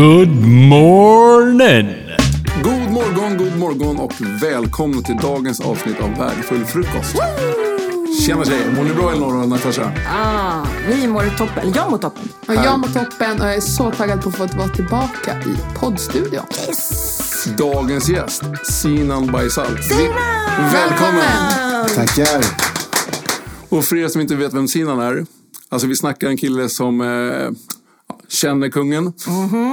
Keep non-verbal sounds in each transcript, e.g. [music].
Good morning! God morgon, god morgon och välkomna till dagens avsnitt av Värdefull frukost. Tjena tjejer, mår ni bra Elinor och Natasha? Ah, vi mår toppen. Eller jag mår toppen. Och jag mår toppen och jag är så taggad på att få vara tillbaka i poddstudion. Dagens gäst, Sinan Baisal. Vi- Välkommen! Tackar. Och för er som inte vet vem Sinan är, alltså vi snackar en kille som eh, känner kungen.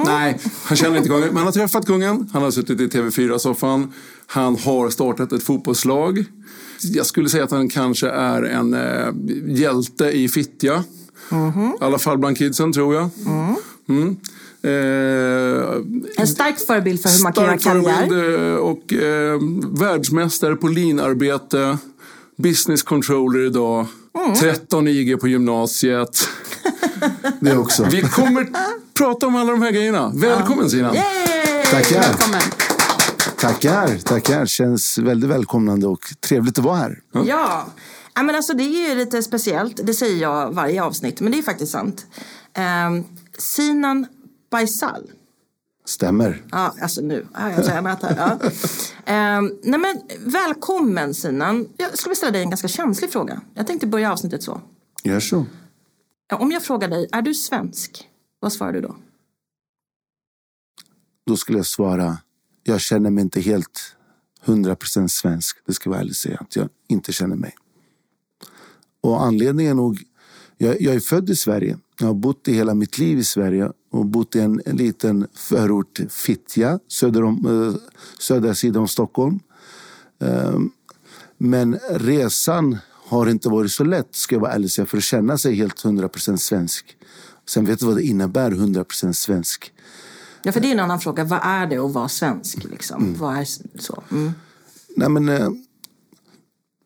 Nej, han känner inte kungen, men han har träffat kungen. Han har suttit i TV4-soffan. Han har startat ett fotbollslag. Jag skulle säga att han kanske är en eh, hjälte i Fittja. I alla fall bland kidsen, tror jag. Mm. Eh, En stark förebild för hur man kan göra karriär. eh, och eh, världsmästare på linarbete. Business controller idag. Mm. 13 IG på gymnasiet. [laughs] Det också. Vi kommer prata om alla de här grejerna. Välkommen Sinan! Yay! Tackar. Välkommen. Tackar, tackar. Känns väldigt välkomnande och trevligt att vara här. Ja. ja men alltså, det är ju lite speciellt. Det säger jag varje avsnitt, men det är faktiskt sant. Um, Sinan Baisal. Stämmer. Ja, alltså nu har jag tränat här. Ja. Ehm, nej men, välkommen Sinan. Jag skulle ställa dig en ganska känslig fråga. Jag tänkte börja avsnittet så. Gör så. Om jag frågar dig, är du svensk? Vad svarar du då? Då skulle jag svara, jag känner mig inte helt 100% svensk. Det ska jag vara ärlig säga att jag inte känner mig. Och anledningen är nog, jag, jag är född i Sverige. Jag har bott i hela mitt liv i Sverige och bott i en, en liten förort, Fittja, söder om, eh, södra sidan om Stockholm. Ehm, men resan har inte varit så lätt, ska jag vara ärlig säga, för att känna sig helt 100% svensk. Sen vet du vad det innebär, 100% svensk. Ja, för det är en annan fråga. Vad är det att vara svensk? Liksom? Vad är så? Mm. Nej, men, eh,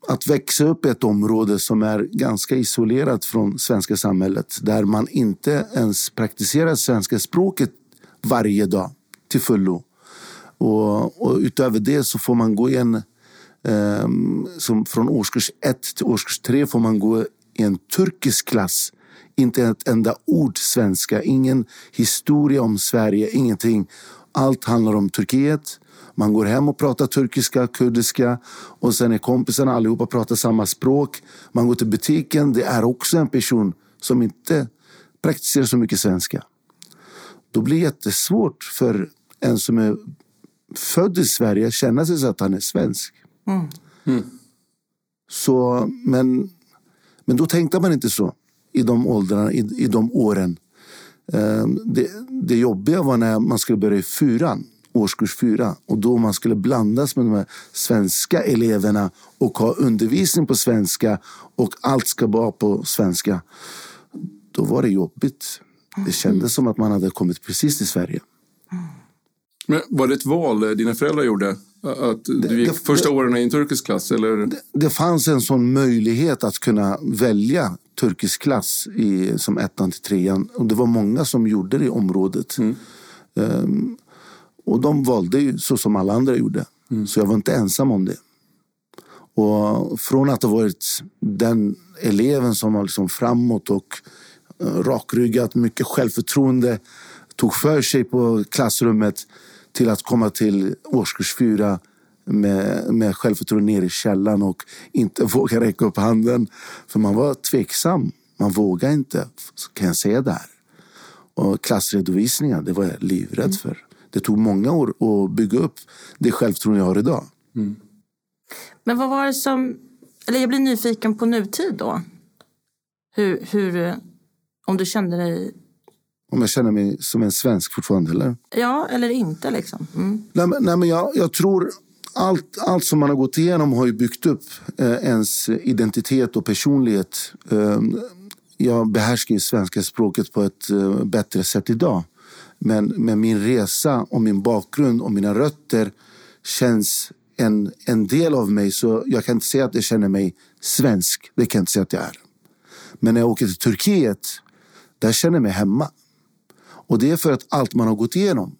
att växa upp i ett område som är ganska isolerat från svenska samhället där man inte ens praktiserar svenska språket varje dag till fullo. Och, och utöver det så får man gå i en... Eh, som från årskurs ett till årskurs tre får man gå i en turkisk klass. Inte ett enda ord svenska, ingen historia om Sverige, ingenting. Allt handlar om Turkiet. Man går hem och pratar turkiska, kurdiska och sen är kompisarna allihopa pratar samma språk. Man går till butiken, det är också en person som inte praktiserar så mycket svenska. Då blir det jättesvårt för en som är född i Sverige att känna sig så att han är svensk. Mm. Så, men, men då tänkte man inte så i de åldrarna, i, i de åren. Eh, det, det jobbiga var när man skulle börja i fyran, årskurs fyra. Och då man skulle blandas med de här svenska eleverna och ha undervisning på svenska och allt ska vara på svenska. Då var det jobbigt. Det kändes som att man hade kommit precis till Sverige. Men var det ett val eh, dina föräldrar gjorde? Att du gick det- första åren i en turkisk klass? Eller? det fanns en sån möjlighet att kunna välja turkisk klass i, som ettan till trean. Och det var många som gjorde det i området. Ehm, och de valde ju så som alla andra gjorde. Så jag var inte ensam om det. Och från att ha varit den eleven som var liksom framåt och eh, rakryggat, mycket självförtroende, tog för sig på klassrummet till att komma till årskurs fyra med, med självförtroende ner i källaren och inte [laughs] våga räcka upp handen. För man var tveksam. Man vågade inte, kan jag säga där. Och klassredovisningar, det var jag livrädd för. Det tog många år att bygga upp det självförtroende jag har idag. Men vad var det som... Eller jag blir nyfiken på nutid då. Hur, hur, om du kände dig... Om jag känner mig som en svensk fortfarande, eller? Ja, eller inte liksom. Mm. Nej, men, nej, men jag, jag tror allt, allt som man har gått igenom har ju byggt upp eh, ens identitet och personlighet. Eh, jag behärskar ju svenska språket på ett eh, bättre sätt idag. Men med min resa och min bakgrund och mina rötter känns en, en del av mig. Så jag kan inte säga att jag känner mig svensk. Det kan jag inte säga att jag är. Men när jag åker till Turkiet, där känner jag mig hemma. Och det är för att allt man har gått igenom.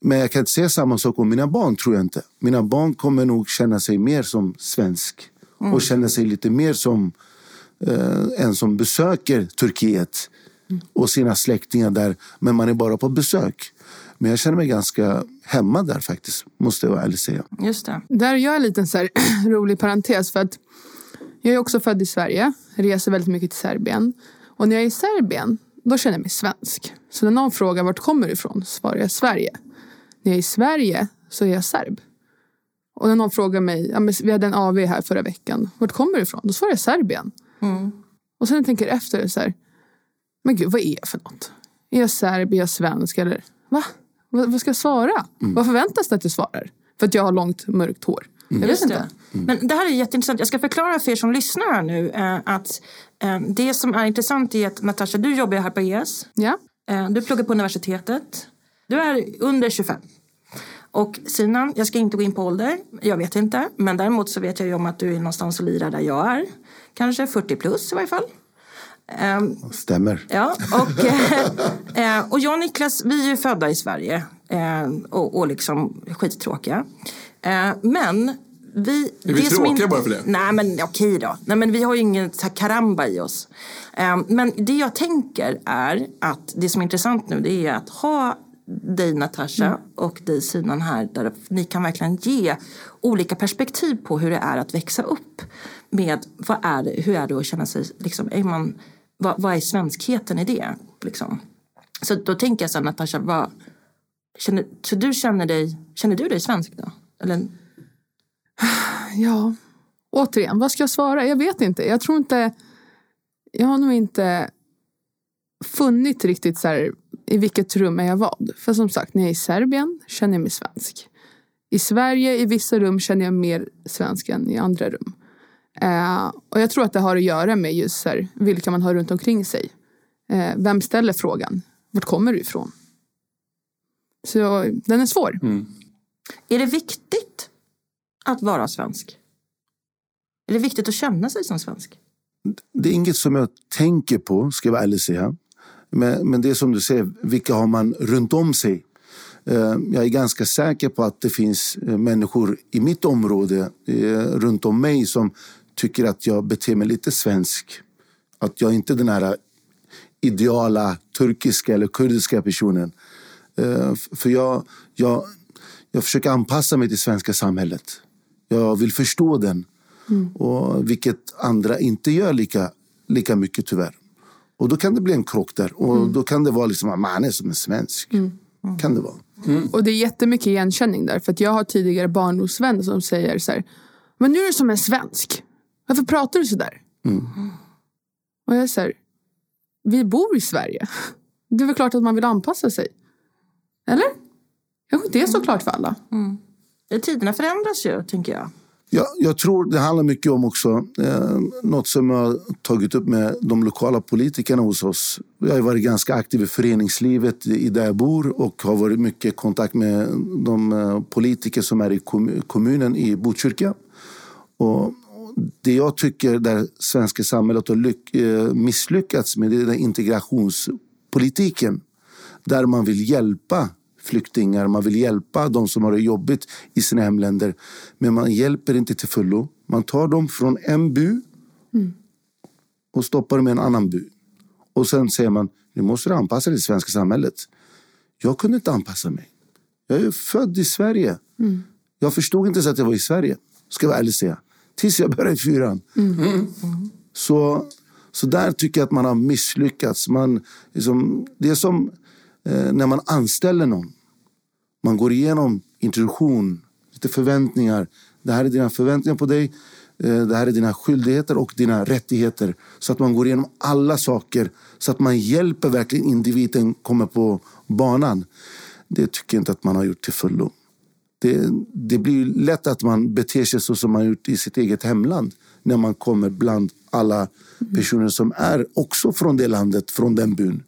Men jag kan inte säga samma sak om mina barn, tror jag inte. Mina barn kommer nog känna sig mer som svensk och känna sig lite mer som eh, en som besöker Turkiet och sina släktingar där, men man är bara på besök. Men jag känner mig ganska hemma där faktiskt, måste jag ärligt säga. Just det. Där gör jag en liten så här [clears throat] rolig parentes. För att jag är också född i Sverige. Reser väldigt mycket till Serbien. Och när jag är i Serbien, då känner jag mig svensk. Så när någon frågar vart kommer du ifrån? Svarar jag Sverige. När jag är i Sverige så är jag serb. Och när någon frågar mig, ja, men vi hade en AV här förra veckan. Vart kommer du ifrån? Då svarar jag Serbien. Och sen när jag tänker efter så här. Men gud, vad är jag för något? Är jag serb? Är jag svensk? Eller va? Vad, vad ska jag svara? Vad förväntas det att jag svarar? För att jag har långt mörkt hår. Jag vet Just inte. det. Men det här är jätteintressant. Jag ska förklara för er som lyssnar nu eh, att det som är intressant är att Natasha, du jobbar här på ES. Ja. Eh, du pluggar på universitetet. Du är under 25. Och Sinan, jag ska inte gå in på ålder, jag vet inte. Men däremot så vet jag ju om att du är någonstans och lirar där jag är. Kanske 40 plus i varje fall. Ehm, Stämmer. Ja, och, [laughs] eh, och jag och Niklas, vi är ju födda i Sverige eh, och, och liksom skittråkiga. Men vi... Är vi det som tråkiga bara för det? Nej, men okej då. Nej, men vi har ju ingen så här karamba i oss. Eh, men det jag tänker är att det som är intressant nu det är att ha dig Natasha Mm. och dig Sinan här där ni kan verkligen ge olika perspektiv på hur det är att växa upp med vad är det, hur är det att känna sig, liksom, är man, vad, vad är svenskheten i det? Liksom? Så då tänker jag så här, Natasha, vad, känner, så du känner dig, känner du dig svensk då? Eller, Ja, återigen, vad ska jag svara? Jag vet inte. Jag tror inte... Jag har nog inte funnit riktigt så här, i vilket rum är jag vad. För som sagt, när jag är i Serbien känner jag mig svensk. I Sverige, i vissa rum, känner jag mer svensk än i andra rum. Eh, och jag tror att det har att göra med just här, vilka man har runt omkring sig. Eh, vem ställer frågan? Vart kommer du ifrån? Så den är svår. är det viktigt att vara svensk? Är det viktigt att känna sig som svensk? Det är inget som jag tänker på, ska jag vara ärlig och säga. Men, men det är som du säger, vilka har man runt om sig? Eh, jag är ganska säker på att det finns eh, människor i mitt område, eh, runt om mig, som tycker att jag beter mig lite svensk. Att jag inte är den här ideala turkiska eller kurdiska personen. För jag, jag, jag försöker anpassa mig till svenska samhället. Jag vill förstå den. Och vilket andra inte gör lika, lika mycket tyvärr. Och då kan det bli en krock där. Och då kan det vara liksom att man är som en svensk. Kan det vara. Och det är jättemycket igenkänning där. För att jag har tidigare barndomsvänner som säger så här. Men nu är du som en svensk. Varför pratar du så där? Och jag här. Vi bor i Sverige. Det är väl klart att man vill anpassa sig. Eller? Kanske inte är så klart för alla. Tiderna förändras ju, tänker jag. Jag, jag tror det handlar mycket om också eh, något som jag har tagit upp med de lokala politikerna hos oss. Jag har varit ganska aktiv i föreningslivet i där jag bor och har varit mycket i kontakt med de eh, politiker som är i kom, kommunen i Botkyrka. Och det jag tycker där svenska samhället har lyck, eh, misslyckats med det är den integrationspolitiken. Där man vill hjälpa flyktingar, man vill hjälpa de som har det jobbigt i sina hemländer. Men man hjälper inte till fullo. Man tar dem från en bu och stoppar dem i en annan bu. Och sen säger man, nu måste du anpassa dig till det svenska samhället. Jag kunde inte anpassa mig. Jag är född i Sverige. Jag förstod inte ens att jag var i Sverige, ska jag vara ärlig säga. Tills jag började i fyran. Så, så där tycker jag att man har misslyckats. Man, liksom, det är som Eh, när man anställer någon. Man går igenom introduktion, lite förväntningar. Det här är dina förväntningar på dig. Eh, det här är dina skyldigheter och dina rättigheter. Så att man går igenom alla saker. Så att man hjälper verkligen individen komma på banan. Det tycker jag inte att man har gjort till fullo. Det, det blir lätt att man beter sig så som man gjort i sitt eget hemland när man kommer bland alla personer som är också från det landet, från den byn.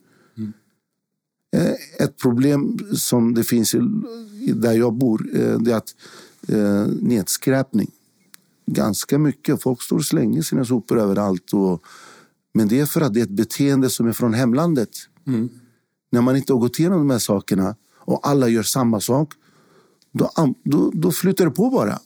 Eh, Ett problem som det finns där jag bor eh, det är att eh, nedskräpning. Ganska mycket. Folk står och slänger sina sopor överallt. Och, men det är för att det är ett beteende som är från hemlandet. När man inte har gått igenom de här sakerna och alla gör samma sak då, då, då flyter det på bara.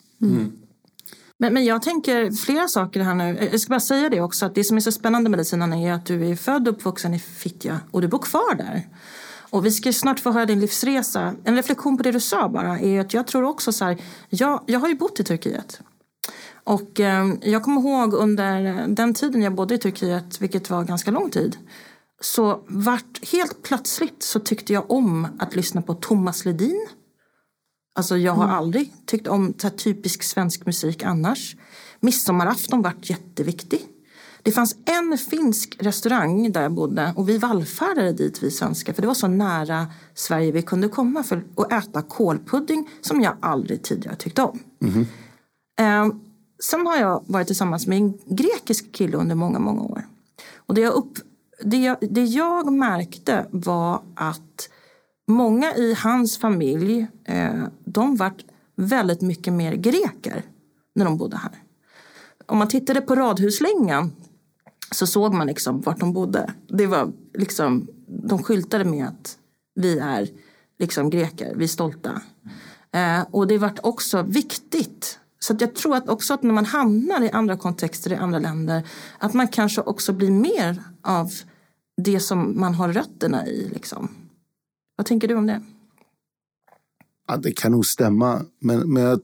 Men, men jag tänker flera saker här nu. Jag ska bara säga det också att det som är så spännande med dig Sinan är att du är född och uppvuxen i Fittja och du bor kvar där. Och vi ska snart få höra din livsresa. En reflektion på det du sa bara är att jag tror också så här, jag, jag har ju bott i Turkiet. Och eh, jag kommer ihåg under den tiden jag bodde i Turkiet, vilket var ganska lång tid, så vart helt plötsligt så tyckte jag om att lyssna på Thomas Ledin. Alltså jag har aldrig tyckt om typisk svensk musik annars. Midsommarafton vart jätteviktig. Det fanns en finsk restaurang där jag bodde och vi vallfärdade dit vi svenskar för det var så nära Sverige vi kunde komma för att äta kålpudding som jag aldrig tidigare tyckte om. Eh, sen har jag varit tillsammans med en grekisk kille under många, många år. Och det jag, upp, det jag, det jag märkte var att många i hans familj, eh, de vart väldigt mycket mer greker när de bodde här. Om man tittade på radhuslängan så såg man liksom vart de bodde. Det var liksom, de skyltade med att vi är liksom greker, vi är stolta. Eh, och det vart också viktigt. Så att jag tror att också att när man hamnar i andra kontexter i andra länder att man kanske också blir mer av det som man har rötterna i. Liksom. Vad tänker du om det? Ja, det kan nog stämma. Men, men jag,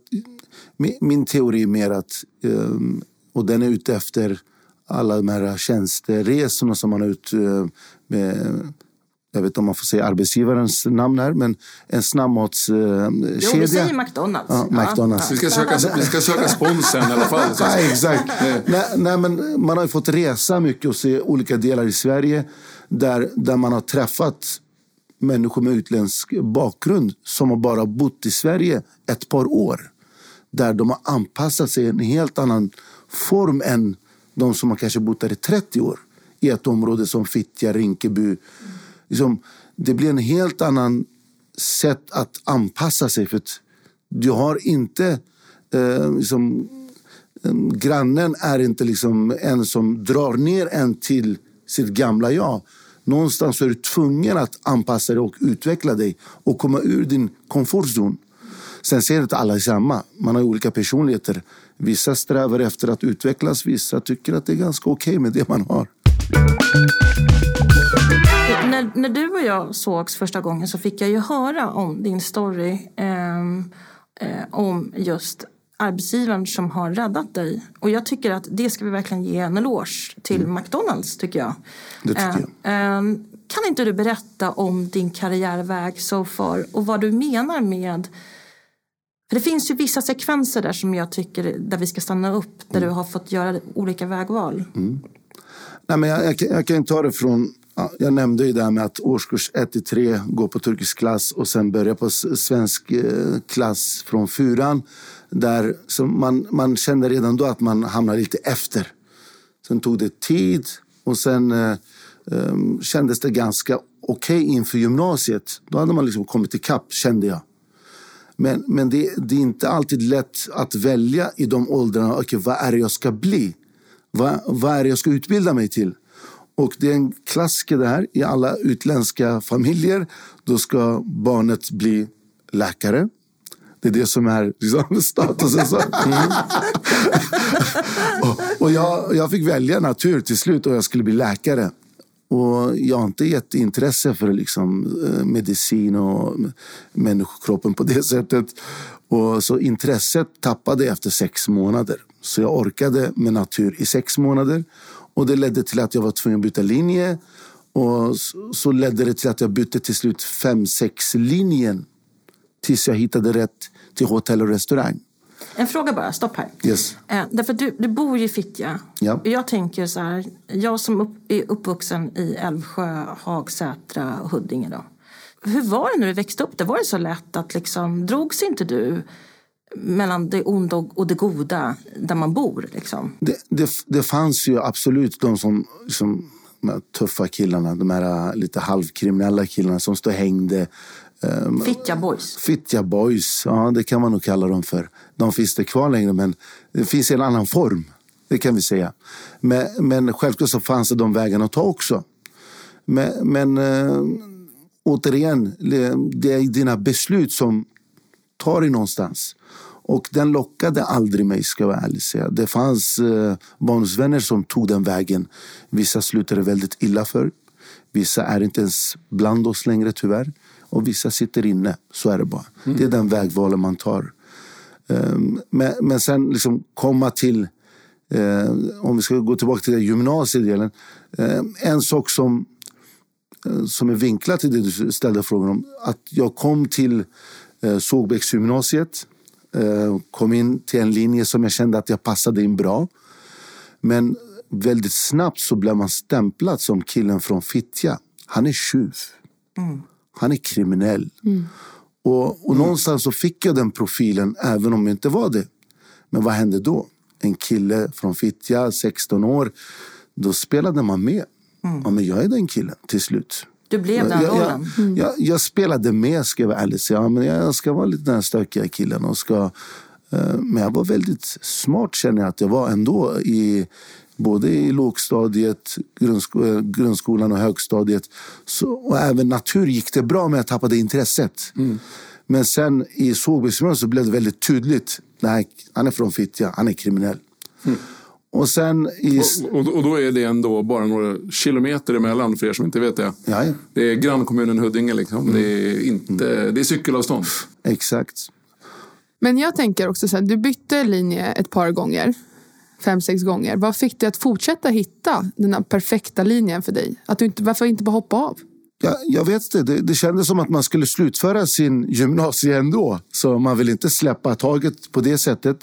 min, min teori är mer att, um, och den är ute efter alla de här tjänsteresorna som man ut uh, med jag vet inte om man får säga arbetsgivarens namn här, men en snabbmatskedja. Uh, jo, vi säger McDonalds. Ja, McDonalds. Vi ska söka, vi ska söka sponsen i alla fall. Så. Nej, exakt. nej, nej, men man har ju fått resa mycket och se olika delar i Sverige där, där man har träffat människor med utländsk bakgrund som har bara bott i Sverige ett par år. Där de har anpassat sig i en helt annan form än de som har kanske bott där i 30 år. I ett område som Fittja, Rinkeby. Liksom, det blir en helt annan sätt att anpassa sig. För att du har inte... Eh, liksom, grannen är inte liksom en som drar ner en till sitt gamla jag. Någonstans är du tvungen att anpassa dig och utveckla dig och komma ur din komfortzon. Sen ser inte alla samma. Man har olika personligheter. Vissa strävar efter att utvecklas, vissa tycker att det är ganska okej okay med det man har. När, när, du och jag sågs första gången så fick jag ju höra om din story eh, eh, om just arbetsgivaren som har räddat dig. Och jag tycker att det ska vi verkligen ge en eloge till mm. McDonalds tycker jag. Det tycker jag. Eh, kan inte du berätta om din karriärväg so far och vad du menar med för det finns ju vissa sekvenser där som jag tycker där vi ska stanna upp där mm. du har fått göra olika vägval. Mm. Nej, men jag, jag, jag kan ta det från jag nämnde ju det här med att årskurs 1 3 går på turkisk klass och sen börja på svensk eh, klass från fyran. Där, så man, man kände redan då att man hamnade lite efter. Sen tog det tid och sen eh, eh, kändes det ganska okej okay inför gymnasiet. Då hade man liksom kommit ikapp, kände jag. Men, men det, det, är inte alltid lätt att välja i de åldrarna. Okay, vad är det jag ska bli? Vad, vad är det jag ska utbilda mig till? Och det är en klassiker det här i alla utländska familjer. Då ska barnet bli läkare. Det är det som är liksom, [laughs] statusen. Så. Mm. [laughs] och, och jag, jag fick välja natur till slut och jag skulle bli läkare. Och jag har inte gett intresse för liksom, eh, medicin och människokroppen på det [laughs] sättet. Och så intresset tappade efter sex månader. Så jag orkade med natur i sex månader. Och det ledde till att jag var tvungen att byta linje. Och så ledde det till att jag bytte till slut 5-6 linjen. Tills jag hittade rätt till hotell och restaurang. En fråga bara, stopp här. Yes. Eh, därför du, du bor ju i Fittja. Ja. Jag tänker så här, jag som upp, är uppvuxen i Älvsjö, Hagsätra Huddinge då. Hur var det när du växte upp? Det var det så lätt att liksom, drogs inte du mellan det onda och det goda där man bor? Liksom? Det, det, det fanns ju absolut de som, som de här tuffa killarna, de här lite halvkriminella killarna som stod och hängde Um, Fittja Boys. Fittja Boys, ja det kan man nog kalla dem för. De finns inte kvar längre men det finns en annan form. Det kan vi säga. Men, men självklart så fanns det de vägarna att ta också. Men, men äh, återigen, det är dina beslut som tar dig någonstans. Och den lockade aldrig mig, ska jag vara ärlig säga. Det fanns eh, barndomsvänner som tog den vägen. Vissa slutade väldigt illa för. Vissa är inte ens bland oss längre, tyvärr. Och vissa sitter inne. Så är det bara. Det är den vägvalen man tar. Um, men, men sen liksom komma till, eh, om vi ska gå tillbaka till gymnasiedelen. Eh, en sak som, eh, som är vinklad till det du ställde frågan om. Att jag kom till eh, Sågbäcksgymnasiet. Kom in till en linje som jag kände att jag passade in bra. Men väldigt snabbt så blev man stämplad som killen från Fittja. Han är tjuv. Han är kriminell. Och, och någonstans så fick jag den profilen även om jag inte var det. Men vad hände då? En kille från Fittja, 16 år. Då spelade man med. Ja, men jag är den killen till slut. Du blev den jag, rollen. jag, jag, jag spelade med, ska jag vara ärlig. Ja, men jag ska vara lite den stökiga killen. Och ska, eh, men jag var väldigt smart känner jag att jag var ändå. I, både i lågstadiet, grundsko, grundskolan och högstadiet. Så, och även natur gick det bra men jag tappade intresset. Men sen i Sågbergsgymnasiet så blev det väldigt tydligt. Nej, han är från Fittja, han är kriminell. Och sen i... Och, och, och då är det ändå bara några kilometer emellan för er som inte vet det. Ja, ja. Det är grannkommunen Huddinge. Liksom. Det, är inte, det är cykelavstånd. Exakt. Men jag tänker också så här, du bytte linje ett par gånger. Fem, sex gånger. Vad fick dig att fortsätta hitta den här perfekta linjen för dig? Att du inte, varför inte bara hoppa av? Ja, jag vet det. det. Det kändes som att man skulle slutföra sin gymnasie ändå. Så man vill inte släppa taget på det sättet.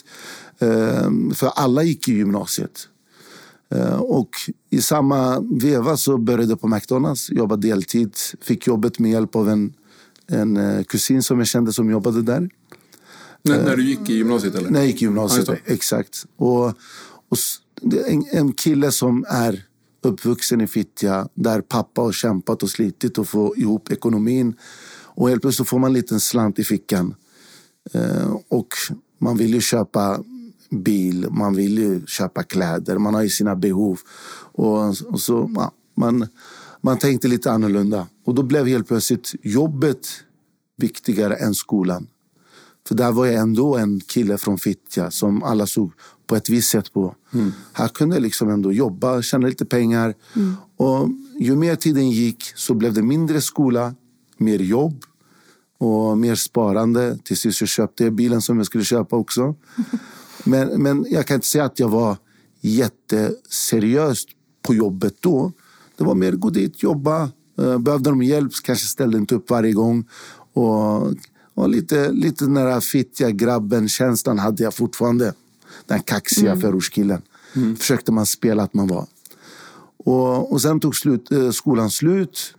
Ehm, För alla gick i gymnasiet. Ehm, Och i samma veva så började jag på McDonalds. Jobbade deltid. Fick jobbet med hjälp av en, en eh, kusin som jag kände som jobbade där. När, när du gick i gymnasiet eller? När jag gick i gymnasiet, exakt. Och, och en, en kille som är uppvuxen i Fittja där pappa har kämpat och slitit och få ihop ekonomin. Och helt plötsligt får man en liten slant i fickan. Eh, och man vill ju köpa bil, man vill ju köpa kläder, man har ju sina behov. Och, och så, ja, man, man tänkte lite annorlunda. Och då blev helt plötsligt jobbet viktigare än skolan. För där var jag ändå en kille från Fittja som alla såg på ett visst sätt på. Här kunde jag liksom ändå jobba, tjäna lite pengar. Och ju mer tiden gick så blev det mindre skola, mer jobb och mer sparande. Till sist så köpte jag bilen som jag skulle köpa också. [laughs] Men, men jag kan inte säga att jag var jätteseriös på jobbet då. Det var mer gå dit, jobba. Eh, Behövde de hjälp kanske ställde inte upp varje gång. Och, och lite, lite den där fittiga grabben-känslan hade jag fortfarande. Den kaxiga förortskillen. Försökte man spela att man var. Och, och sen tog slut, eh, skolan slut.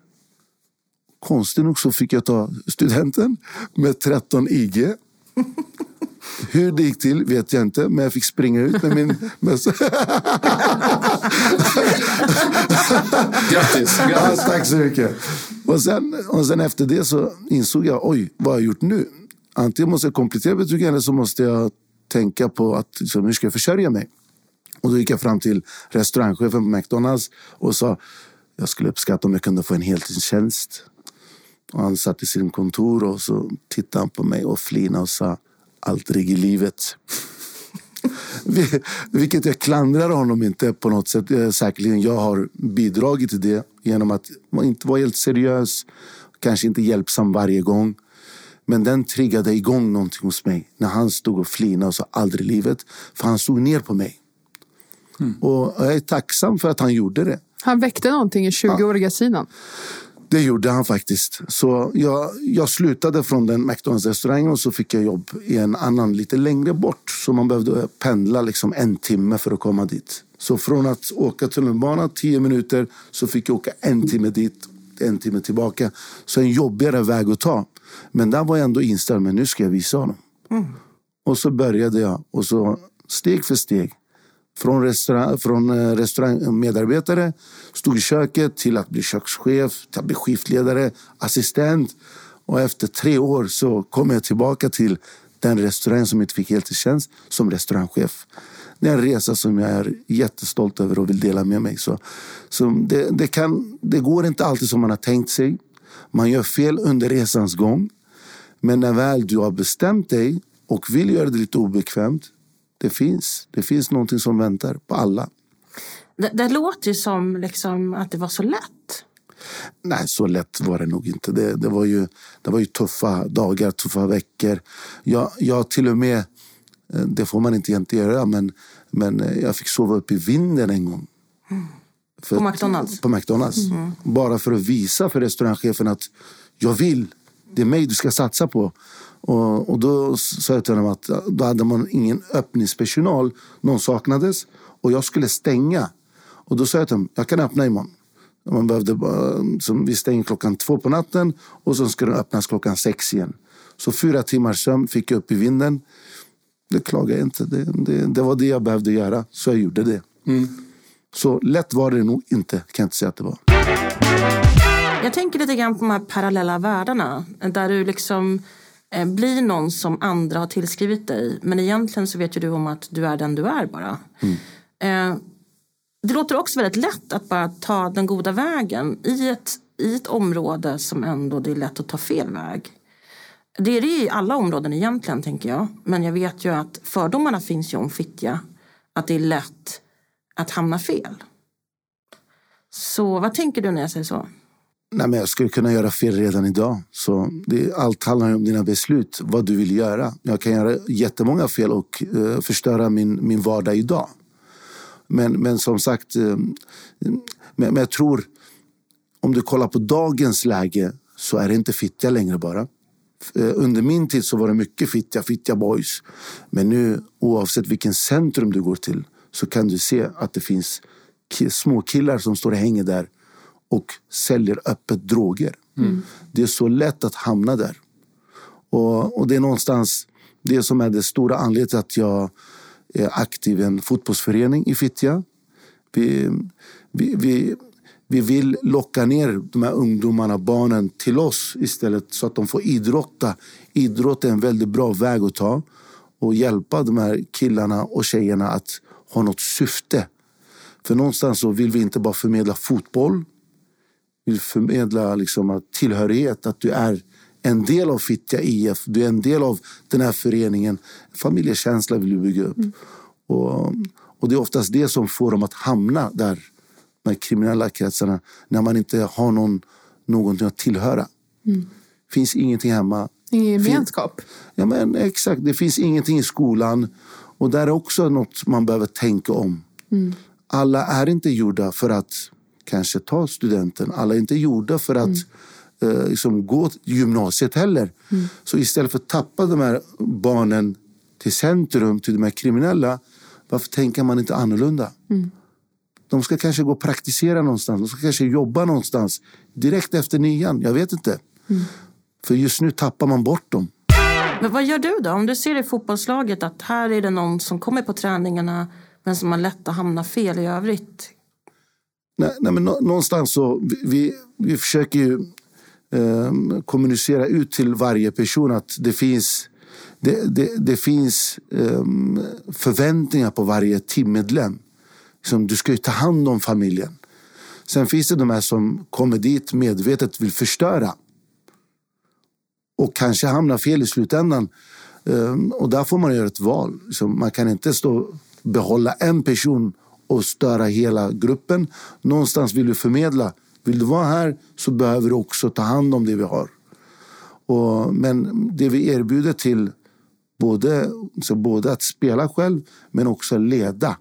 Konstigt nog så fick jag ta studenten med 13 IG. [laughs] Hur det gick till vet jag inte, men jag fick springa ut med min mössa. Grattis! Ja, tack så mycket. Och sen, och sen efter det så insåg jag, oj, vad har jag gjort nu? Antingen måste jag komplettera betygen eller så måste jag tänka på att liksom, hur ska jag försörja mig? Och då gick jag fram till restaurangchefen på McDonalds och sa, jag skulle uppskatta om jag kunde få en heltidstjänst. Och han satt i sin kontor och så tittade han på mig och flinade och sa, aldrig i livet. [laughs] Vilket jag klandrar honom inte på något sätt. Eh, säkerligen jag har bidragit till det genom att inte vara helt seriös, kanske inte hjälpsam varje gång. Men den triggade igång någonting hos mig när han stod och flinade och sa aldrig i livet. För han stod ner på mig. Och jag är tacksam för att han gjorde det. Han väckte någonting i 20-åriga sidan. Det gjorde han faktiskt. Så jag, jag slutade från den McDonalds-restaurangen och så fick jag jobb i en annan lite längre bort. Så man behövde pendla liksom en timme för att komma dit. Så från att åka tunnelbana tio minuter så fick jag åka en timme dit, en timme tillbaka. Så en jobbigare väg att ta. Men där var jag ändå inställd, men nu ska jag visa honom. Och så började jag och så steg för steg. Från, restaurang, från eh, restaurangmedarbetare, stod i köket till att bli kökschef, till att bli skiftledare, assistent. Och efter tre år så kom jag tillbaka till den restaurang som inte fick heltidstjänst som restaurangchef. Det är en resa som jag är jättestolt över och vill dela med mig. Så, så det, det, kan, det går inte alltid som man har tänkt sig. Man gör fel under resans gång. Men när väl du har bestämt dig och vill göra det lite obekvämt, det finns. Det finns någonting som väntar på alla. Det, det låter ju som liksom att det var så lätt. Nej, så lätt var det nog inte. Det, det, var, ju, det var ju tuffa dagar, tuffa veckor. Jag, jag till och med, det får man inte egentligen göra, men, men eh, jag fick sova upp i vinden en gång. För, På McDonalds? På McDonalds. Bara för att visa för restaurangchefen att jag vill, det är mig du ska satsa på. Och, och då sa jag till honom att då hade man ingen öppningspersonal, någon saknades och jag skulle stänga. Och då sa jag till honom, jag kan öppna imorgon. Man behövde som vi stänger klockan två på natten och så ska den öppnas klockan sex igen. Så fyra timmars sömn fick jag upp i vinden. Det klagar jag inte. Det, det, det var det jag behövde göra, så jag gjorde det. Så lätt var det nog inte, kan jag inte säga att det var. Jag tänker lite grann på de här parallella världarna. Där du liksom eh, blir någon som andra har tillskrivit dig. Men egentligen så vet ju du om att du är den du är bara. Eh, det låter också väldigt lätt att bara ta den goda vägen i ett, i ett område som ändå det är lätt att ta fel väg. Det är det i alla områden egentligen, tänker jag. Men jag vet ju att fördomarna finns ju om Fittja. Att det är lätt att hamna fel. Så vad tänker du när jag säger så? Nej, men jag skulle kunna göra fel redan idag. Så det, allt handlar ju om dina beslut, vad du vill göra. Jag kan göra jättemånga fel och eh, förstöra min, min vardag idag. Men, men som sagt, eh, men, men jag tror om du kollar på dagens läge så är det inte Fittja längre bara. Eh, Under min tid så var det mycket Fittja, Fittja Boys. Men nu oavsett vilken centrum du går till så kan du se att det finns små killar som står och hänger där och säljer öppet droger. Det är så lätt att hamna där. Och, och det är någonstans det som är det stora anledningen till att jag är aktiv i en fotbollsförening i Fittja. Vi, vi, vi, vi vill locka ner de här ungdomarna, barnen, till oss istället så att de får idrotta. Idrott är en väldigt bra väg att ta och hjälpa de här killarna och tjejerna att ha något syfte. För någonstans så vill vi inte bara förmedla fotboll. Vi vill förmedla liksom att tillhörighet, att du är en del av Fittja IF, du är en del av den här föreningen. Familjekänsla vill vi bygga upp. Och, och det är oftast det som får dem att hamna där, de kriminella kretsarna, när man inte har någon, någonting att tillhöra. finns ingenting hemma. Ingen gemenskap. Ja, men exakt. Det finns ingenting i skolan. Och där är också något man behöver tänka om. Alla är inte gjorda för att kanske ta studenten. Alla är inte gjorda för att eh, liksom gå till gymnasiet heller. Så istället för att tappa de här barnen till centrum, till de här kriminella, varför tänker man inte annorlunda? De ska kanske gå och praktisera någonstans. De ska kanske jobba någonstans direkt efter nian. Jag vet inte. För just nu tappar man bort dem. Men vad gör du då? Om du ser i fotbollslaget att här är det någon som kommer på träningarna men som har lätt att hamna fel i övrigt. Nej, nej, men nå- någonstans så vi, vi, vi försöker ju ehm, kommunicera ut till varje person att det finns, det, det, det finns ehm, förväntningar på varje teammedlem. Liksom, du ska ju ta hand om familjen. Sen finns det de här som kommer dit medvetet vill förstöra. Och kanske hamnar fel i slutändan. Ehm, och där får man göra ett val. Man kan inte stå behålla en person och störa hela gruppen. Någonstans vill du förmedla. Vill du vara här så behöver du också ta hand om det vi har. Och, men det vi erbjuder till både, så både att spela själv men också leda.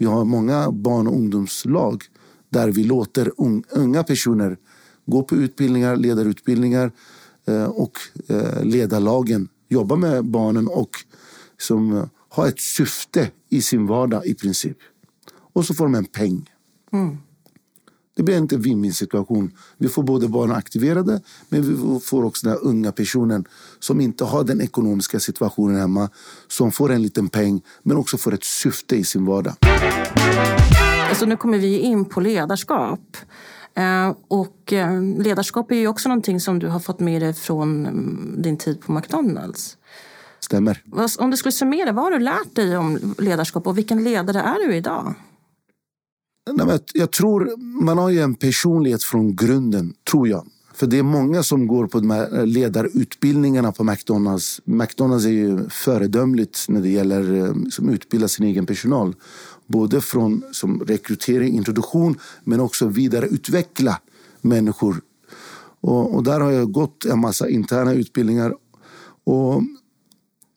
Vi har många barn och ungdomslag där vi låter unga personer gå på utbildningar, ledarutbildningar eh, och eh, leda lagen. Jobba med barnen och som eh, har ett syfte i sin vardag i princip. Och så får de en peng. Mm. Det blir inte en win-win situation. Vi får både barn aktiverade men vi får också den unga personen som inte har den ekonomiska situationen hemma. Som får en liten peng men också får ett syfte i sin vardag. Alltså nu kommer vi in på ledarskap. Eh, och eh, ledarskap är ju också någonting som du har fått med dig från mm, din tid på McDonalds. Stämmer. Om du skulle summera, vad har du lärt dig om ledarskap och vilken ledare är du idag? Nej, men jag tror man har ju en personlighet från grunden, tror jag. För det är många som går på de här eh, ledarutbildningarna på McDonalds. McDonalds är ju föredömligt när det gäller eh, som utbilda sin egen personal. Både från som rekrytering, introduktion men också vidareutveckla människor. Och, och där har jag gått en massa interna utbildningar. Och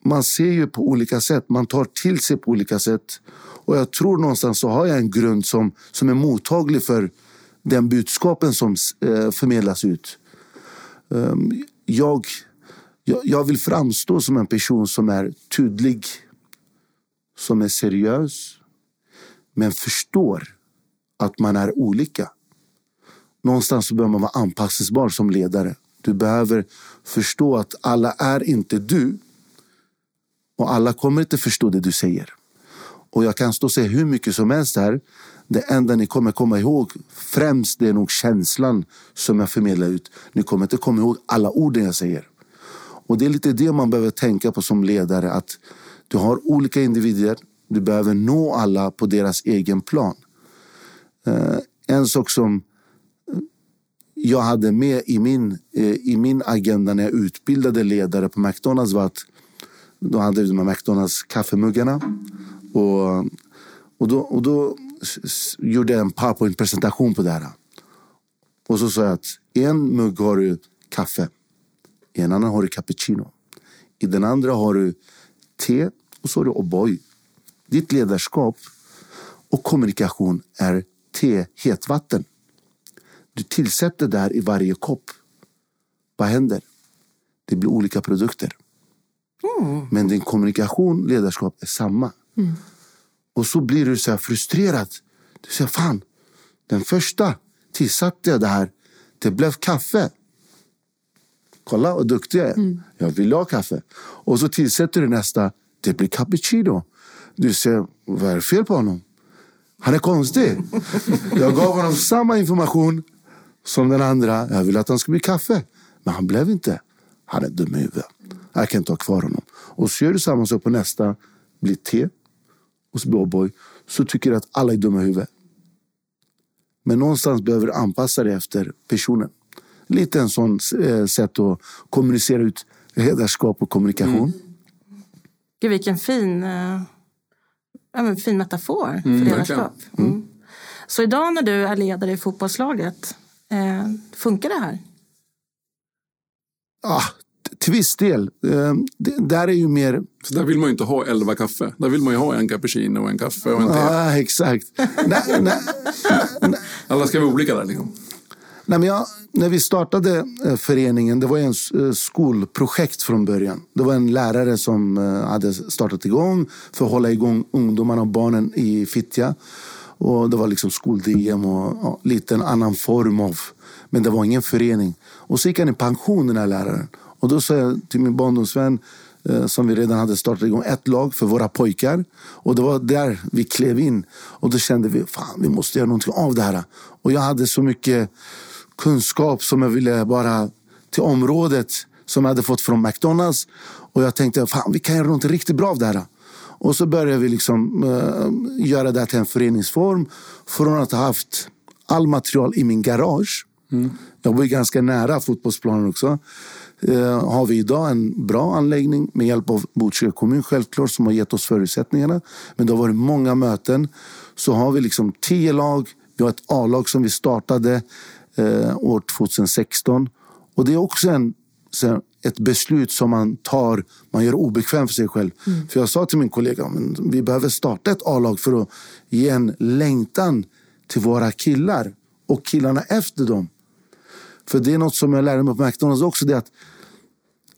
man ser ju på olika sätt, man tar till sig på olika sätt. Och jag tror någonstans så har jag en grund som, som är mottaglig för den budskapen som eh, förmedlas ut. Um, jag, jag, jag vill framstå som en person som är tydlig, som är seriös, men förstår att man är olika. Någonstans så behöver man vara anpassningsbar som ledare. Du behöver förstå att alla är inte du. Och alla kommer inte förstå det du säger. Och jag kan stå och säga hur mycket som helst här. Det enda ni kommer komma ihåg främst det är nog känslan som jag förmedlar ut. Ni kommer inte komma ihåg alla orden jag säger. Och det är lite det man behöver tänka på som ledare. Att du har olika individer. Du behöver nå alla på deras egen plan. Eh, en sak som jag hade med i min, eh, i min agenda när jag utbildade ledare på McDonalds var att då hade vi de här McDonalds kaffemuggarna. Och, och, då, och då gjorde jag en powerpoint-presentation på det här. Och så sa jag att en mugg har du kaffe. I en annan har du cappuccino. I den andra har du te och så har du O'boy. Ditt ledarskap och kommunikation är te, hetvatten. Du tillsätter där i varje kopp. Vad händer? Det blir olika produkter. Mm. Men din kommunikation, ledarskap är samma. Mm. Och så blir du så här frustrerad. Du säger, fan, den första tillsatte jag det här. Det blev kaffe. Kolla vad duktig jag är. Mm. Jag vill ha kaffe. Och så tillsätter du nästa. Det blir cappuccino. Du säger, vad är det fel på honom? Han är konstig. [laughs] Jag gav honom samma information som den andra. Jag ville att han skulle bli kaffe. Men han blev inte. Han är dum i huvudet. Jag kan inte ha kvar honom. Och så gör du samma sak på nästa. Blir te. Blir O'boy. Så tycker du att alla är dumma i huvudet. Men någonstans behöver du anpassa dig efter personen. Lite en sån eh, sätt att kommunicera ut ledarskap och kommunikation. Mm. Gud, vilken fin, äh, ja, fin metafor för mm, ledarskap. Mm. Så idag när du är ledare i fotbollslaget, eh, funkar det här? Ah, till viss del. Eh, där är ju mer... Så där vill man ju inte ha elva kaffe. Där vill man ju ha en cappuccino och en kaffe och en te. Ja, exakt. nej, nej, nej. Alla ska vara olika där liksom. Nej, men jag, när vi startade eh, föreningen, det var en eh, skolprojekt från början. Det var en lärare som hade startat igång för att hålla igång ungdomarna och barnen i Fittja. Och det var liksom skol-DM och ja, lite en annan form av... Men det var ingen förening. Och så gick han i pension den här läraren. Och då sa jag till min barndomsvän eh, som vi redan hade startat igång ett lag för våra pojkar. Och det var där vi klev in. Och då kände vi, fan vi måste göra någonting av det här. Och jag hade så mycket kunskap som jag ville bara till området som jag hade fått från McDonalds. Och jag tänkte, fan vi kan göra något riktigt bra av det här. Och så började vi liksom uh, göra det till en föreningsform. Från att ha haft all material i min garage. Mm. Jag bor ganska nära fotbollsplanen också. Eh, har vi idag en bra anläggning med hjälp av Botkyrka kommun självklart som har gett oss förutsättningarna. Men det har varit många möten. Så har vi liksom tio lag. Vi har ett A-lag som vi startade eh, år 2016. Och det är också en, ett beslut som man tar, man gör obekvämt för sig själv. Mm. För jag sa till min kollega, men vi behöver starta ett A-lag för att ge en längtan till våra killar och killarna efter dem. För det är något som jag lärde mig på McDonalds också. Det är att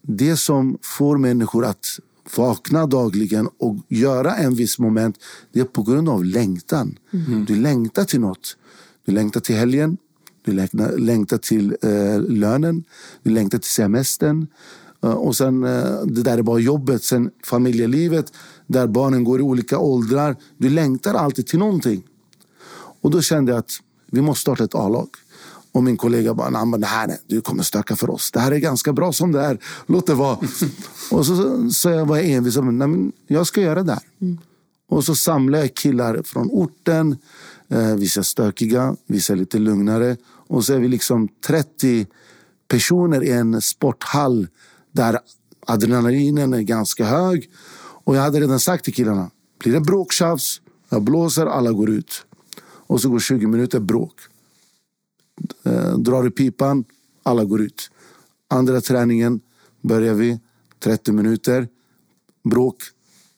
det som får människor att vakna dagligen och göra en viss moment, det är på grund av längtan. Mm. Du längtar till något. Du längtar till helgen, du längtar till eh, lönen, du längtar till semestern. Uh, och sen uh, det där är bara jobbet, sen familjelivet där barnen går i olika åldrar. Du längtar alltid till någonting. Och då kände jag att vi måste starta ett A-lag. Och min kollega bara, nej men det här nej, du kommer stöka för oss. Det här är ganska bra som det är. Låt det vara. [laughs] och så, så jag var envis. Nej, men jag ska göra det här. Mm. Och så samlade jag killar från orten. Eh, vissa stökiga, vissa lite lugnare. Och så är vi liksom 30 personer i en sporthall där adrenalinen är ganska hög. Och jag hade redan sagt till killarna, blir det bråktjafs, jag blåser, alla går ut. Och så går 20 minuter bråk. Eh, drar i pipan, alla går ut. Andra träningen börjar vi, 30 minuter, bråk,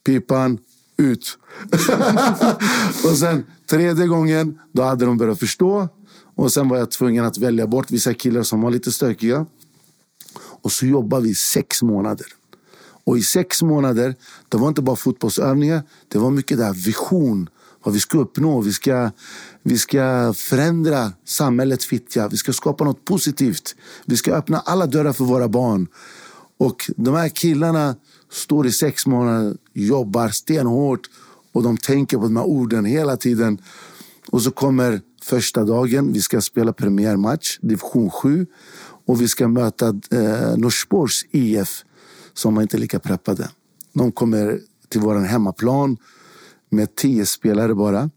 pipan, ut. [laughs] och sen tredje gången, då hade de börjat förstå. Och sen var jag tvungen att välja bort vissa killar som var lite stökiga. Och så jobbade vi sex månader. Och i sex månader, det var inte bara fotbollsövningar. Det var mycket där vision. Vad vi ska uppnå. Vi ska, vi ska förändra samhället Fittja. Vi ska skapa något positivt. Vi ska öppna alla dörrar för våra barn. Och de här killarna står i sex månader, jobbar stenhårt och de tänker på de här orden hela tiden. Och så kommer första dagen, vi ska spela premiärmatch, division 7. Och vi ska möta eh, Norsborgs IF som var inte lika preppade. De kommer till vår hemmaplan med tio spelare bara.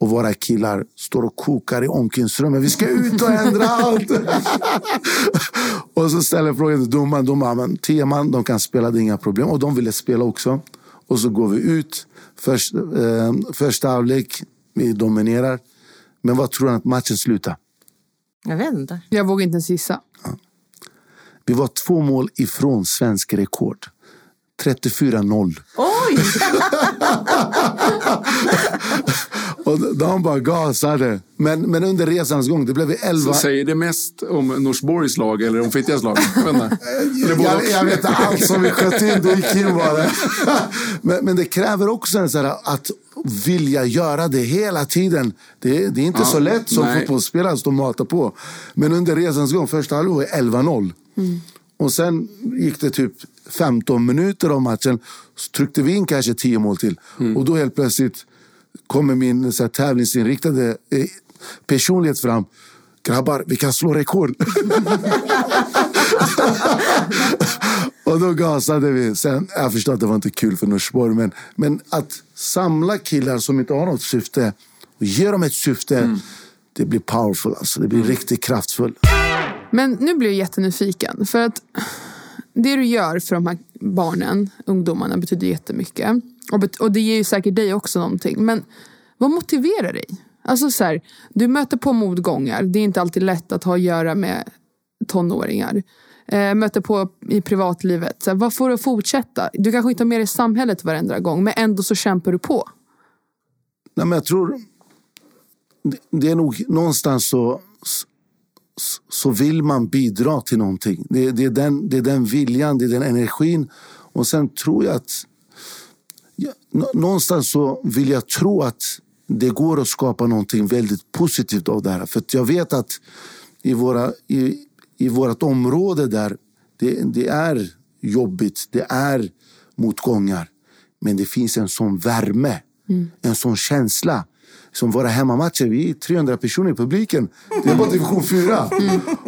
Och våra killar står och kokar i omklädningsrummet. Vi ska ut och ändra allt! [laughs] och så ställer frågan till domaren. Domaren, tio man, de kan spela, det är inga problem. Och de ville spela också. Och så går vi ut. Först, eh, första halvlek, vi dominerar. Men vad tror han att matchen slutar? Jag vet inte. Jag vågar inte ens gissa. Vi var två mål ifrån svensk rekord. 34-0. Oj! [laughs] Och de bara gasade. Men, men under resans gång, det blev 11... Så säger det mest om Norsborgs lag eller om Fittjas lag? [laughs] Jag Jag, vet inte allt som vi sköt in, det gick in bara. [laughs] Men, men det kräver också en sån här, att vilja göra det hela tiden. Det, det är inte Ja, så lätt som nej. fotbollsspelare att stå och mata på. Men under resans gång, första halvlek var 11-0. Och sen gick det typ 15 minuter av matchen. Så tryckte vi in kanske 10 mål till. Och då helt plötsligt kommer min så här, tävlingsinriktade eh, personlighet fram. Grabbar, vi kan slå rekord. [laughs] Och då gasade vi. Sen, jag förstår att det var inte kul för Norsborg, men, men att samla killar som inte har något syfte och ge dem ett syfte, det blir powerful. Alltså. Det blir riktigt kraftfullt. Men nu blir jag jättenyfiken. För att det du gör för de här barnen, ungdomarna, betyder jättemycket. Och, bet- och det ger ju säkert dig också någonting. Men vad motiverar dig? Alltså så här, du möter på motgångar. Det är inte alltid lätt att ha att göra med tonåringar. Eh, möter på i privatlivet. Så här, vad får du att fortsätta? Du kanske inte har med dig samhället varenda gång, men ändå så kämpar du på. Nej, men jag tror... det- Det är nog någonstans så, så- vill man bidra till någonting. Det, det, är den, det är den viljan, det är den energin. Och sen tror jag att... Ja, nå- någonstans så vill jag tro att det går att skapa någonting väldigt positivt av det här. För jag vet att i, våra, i, i vårt område där, det, det är jobbigt, det är motgångar. Men det finns en sån värme, en sån känsla. Som våra hemmamatcher, vi är 300 personer i publiken. Det är bara division 4.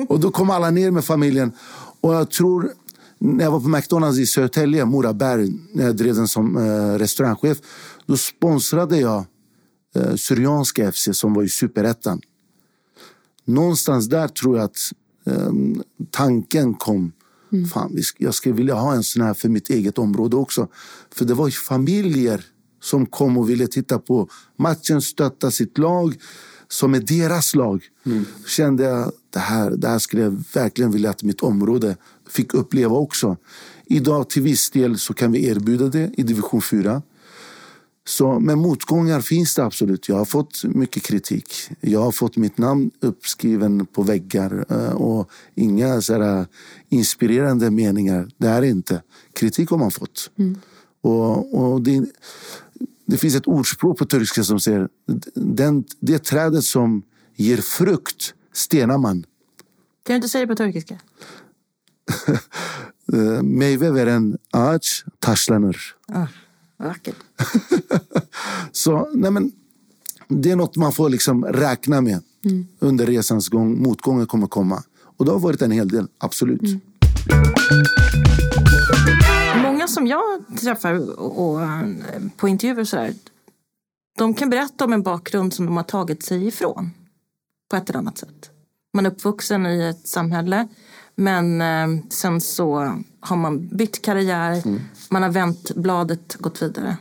Och då kom alla ner med familjen. Och jag tror, när jag var på McDonalds i Södertälje, Moraberg, när jag drev den som eh, restaurangchef. Då sponsrade jag eh, Syrianska FC som var i superettan. Någonstans där tror jag att eh, tanken kom. Fan, vi sk- jag skulle vilja ha en sån här för mitt eget område också. För det var ju familjer som kom och ville titta på matchen, stötta sitt lag som är deras lag. Kände jag det här, det här skulle jag verkligen vilja att mitt område fick uppleva också. Idag till viss del så kan vi erbjuda det i division 4. Så, men motgångar finns det absolut. Jag har fått mycket kritik. Jag har fått mitt namn uppskriven på väggar eh, och inga så här, inspirerande meningar. Det är inte. Kritik har man fått. Och, och det, det finns ett ordspråk på turkiska som säger den, det trädet som ger frukt stenar man. Kan du inte säga det på turkiska? [laughs] Eh, Meyve veren ağaç taşlanır. Ah, vackert. [laughs] Så nej men, det är något man får liksom räkna med under resans gång. Motgångar kommer komma. Och det har varit en hel del, absolut. Många som jag träffar och, och, på intervjuer och sådär, de kan berätta om en bakgrund som de har tagit sig ifrån på ett eller annat sätt. Man är uppvuxen i ett samhälle. Men eh, sen så har man bytt karriär. Man har vänt bladet, gått vidare.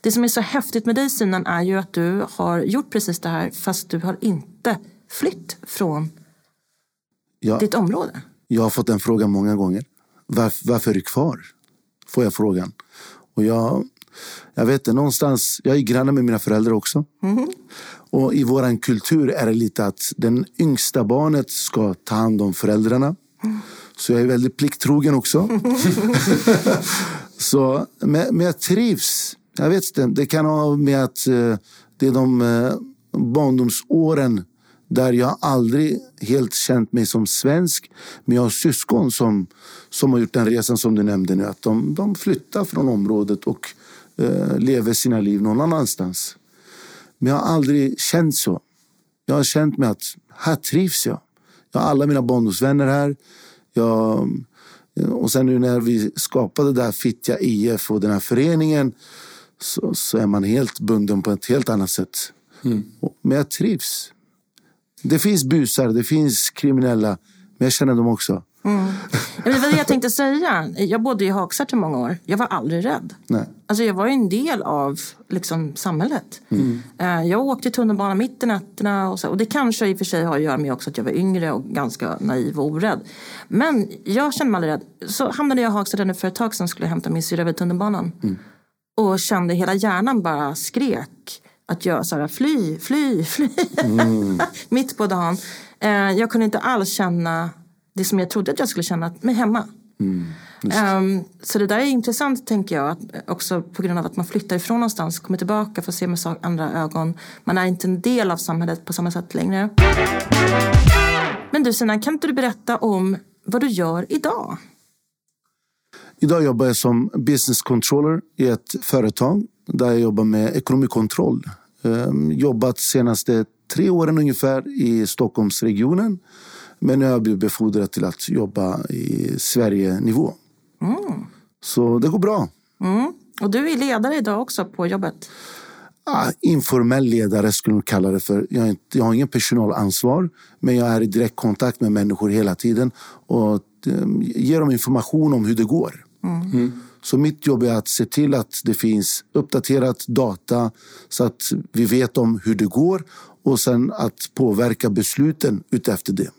Det som är så häftigt med dig Sinan är ju att du har gjort precis det här fast du har inte flytt från Jag, ditt område. jag har fått den frågan många gånger. Varför, varför är du kvar? Får jag frågan. Och jag, jag vet inte, någonstans, jag är granne med mina föräldrar också. Och i våran kultur är det lite att den yngsta barnet ska ta hand om föräldrarna. Så jag är väldigt plikttrogen också. [laughs] Så, men, men jag trivs. Jag vet inte, det kan ha med att eh, det är de eh, barndomsåren där jag aldrig helt känt mig som svensk. Men jag har syskon som, som har gjort den resan som du nämnde nu. Att de, de flyttar från området och eh, lever sina liv någon annanstans. Men jag har aldrig känt så. Jag har känt mig att här trivs jag. Jag har alla mina barndomsvänner här. Jag, och sen nu när vi skapade det här Fittja IF och den här föreningen så, så är man helt bunden på ett helt annat sätt. Och- Men jag trivs. Det finns busar, det finns kriminella, men jag känner dem också. Ja, men Det var det jag tänkte säga. Jag bodde i Hagsätra i många år. Jag var aldrig rädd. Nej. Alltså jag var ju en del av liksom, samhället. Eh, Jag åkte tunnelbana mitt i nätterna. Och, så, och det kanske i och för sig har att göra med också att jag var yngre och ganska naiv och orädd. Men jag kände mig aldrig rädd. Så hamnade jag i Hagsätra för ett tag sedan skulle jag hämta min syrra vid tunnelbanan. Och kände hela hjärnan bara skrek att jag så här, fly, fly, fly. [laughs] Mitt på dagen. Eh, Jag kunde inte alls känna det som jag trodde att jag skulle känna, mig hemma. Ehm, så det där är intressant tänker jag. Att också på grund av att man flyttar ifrån någonstans, kommer tillbaka, får se med andra ögon. Man är inte en del av samhället på samma sätt längre. Men du Sina, kan inte du berätta om vad du gör idag? Idag jobbar jag som business controller i ett företag där jag jobbar med ekonomikontroll. Ehm, Jobbat senaste tre åren ungefär i Stockholmsregionen. Men nu har jag blivit befordrad till att jobba i Sverige-nivå. Så det går bra. Mm. Och du är ledare idag också på jobbet. Ah, informell ledare skulle jag kalla det för. Jag, inte, jag har ingen personalansvar, men jag är i direkt kontakt med människor hela tiden och eh, ger dem information om hur det går. Så mitt jobb är att se till att det finns uppdaterat data så att vi vet om hur det går och sen att påverka besluten utefter det.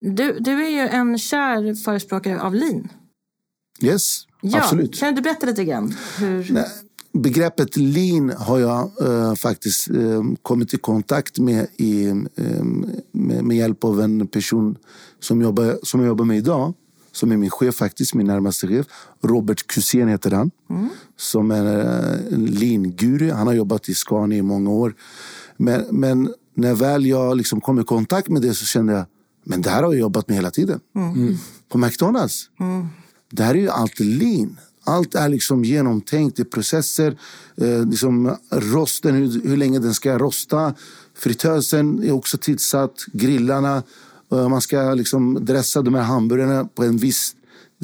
Du, du är ju en kär förespråkare av lean. Yes, Ja, absolut. Kan du berätta lite grann? Hur... Nej, begreppet lean har jag eh, faktiskt eh, kommit i kontakt med, i, eh, med med hjälp av en person som, jobbar, som jag jobbar med idag. Som är min chef faktiskt, min närmaste chef. Robert Kusén heter han. Som är eh, en lean-guru. Han har jobbat i Scania i många år. Men, men när väl jag liksom kom i kontakt med det så kände jag men det här har jag jobbat med hela tiden. På McDonalds. Det här är ju allt lean. Allt är liksom genomtänkt i processer. Eh, liksom rosten, hur, hur länge den ska rosta. Fritösen är också tillsatt. Grillarna. Eh, man ska liksom dressa de här hamburgarna på en viss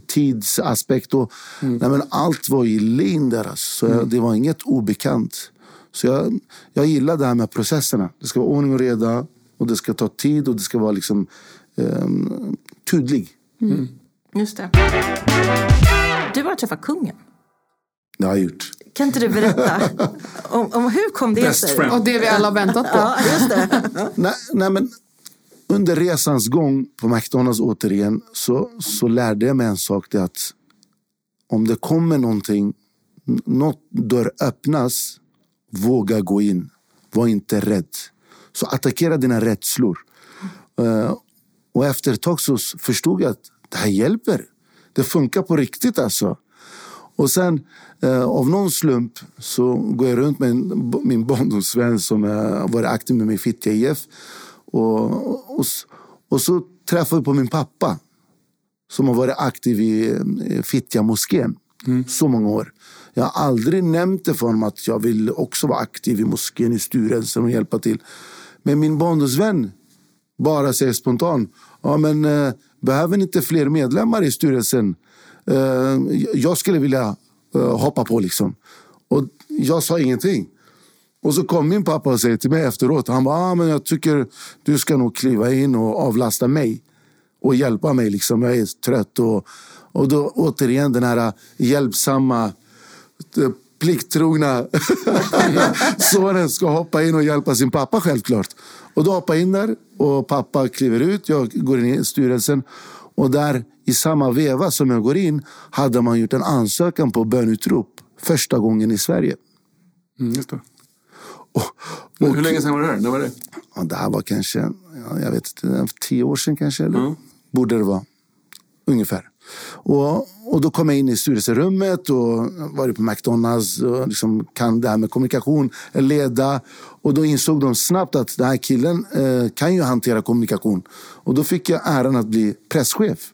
tidsaspekt. Och, nej, men allt var i lean där. Alltså. Så jag, det var inget obekant. Så jag, jag gillar det här med processerna. Det ska vara ordning och reda. Och det ska ta tid och det ska vara liksom eh, tydlig. Just det. Du har träffat kungen. Det har jag gjort. Kan inte du berätta [laughs] om, om hur kom det Best sig? friend. Och det vi alla har väntat på. [laughs] Ja, just det. Nej, nej, men under resans gång på McDonalds återigen så, så lärde jag mig en sak. Det att om det kommer någonting, något dörr öppnas, våga gå in. Var inte rädd. Så attackera dina rädslor. Eh, och efter ett tag så förstod jag att det här hjälper. Det funkar på riktigt alltså. Och sen eh, av någon slump så går jag runt med en, min barndomsvän som har varit aktiv med mig i Fittja IF. Och, och, och så träffade vi på min pappa som har varit aktiv i eh, Fittja moskén så många år. Jag har aldrig nämnt det för honom att jag vill också vara aktiv i moskén i styrelsen och hjälpa till. Men min barndomsvän bara säger spontant, ja men eh, behöver ni inte fler medlemmar i styrelsen? Eh, jag skulle vilja eh, hoppa på liksom. Och jag sa ingenting. Och så kom min pappa och säger till mig efteråt. Han bara, ah, men jag tycker du ska nog kliva in och avlasta mig. Och hjälpa mig. Liksom. Jag är trött. Och, och då återigen den här eh, hjälpsamma, eh, plikttrogna [laughs] sonen ska hoppa in och hjälpa sin pappa självklart. Och då hoppar jag in där och pappa kliver ut. Jag går in i styrelsen. Och där i samma veva som jag går in hade man gjort en ansökan på bönutrop första gången i Sverige. Mm, just det. Och, och, Hur länge sedan var det här? När var det? Ja, det här var kanske, ja, jag vet inte, tio år sedan kanske. Eller? Mm. Borde det vara. Ungefär. Och, och då kom jag in i styrelserummet och varit på McDonalds och liksom kan det här med kommunikation, leda. Och då insåg de snabbt att den här killen eh, kan ju hantera kommunikation. Och då fick jag äran att bli presschef. [laughs]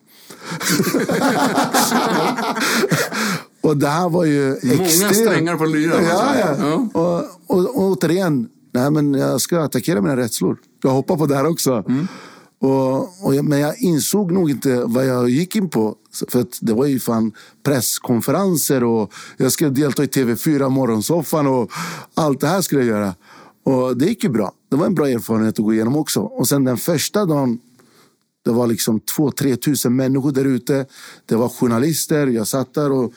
och det här var ju Många extremt. strängar på lyran. Ja, alltså. ja. ja. Och, och, och återigen, nej, men jag ska attackera mina rädslor. Jag hoppar på det här också. Mm. Och, och, men jag insåg nog inte vad jag gick in på. För det var ju fan presskonferenser och jag skulle delta i TV4 Morgonsoffan och allt det här skulle jag göra. Och det gick ju bra. Det var en bra erfarenhet att gå igenom också. Och sen den första dagen det var liksom 2-3 tusen människor där ute. Det var journalister. Jag satt där och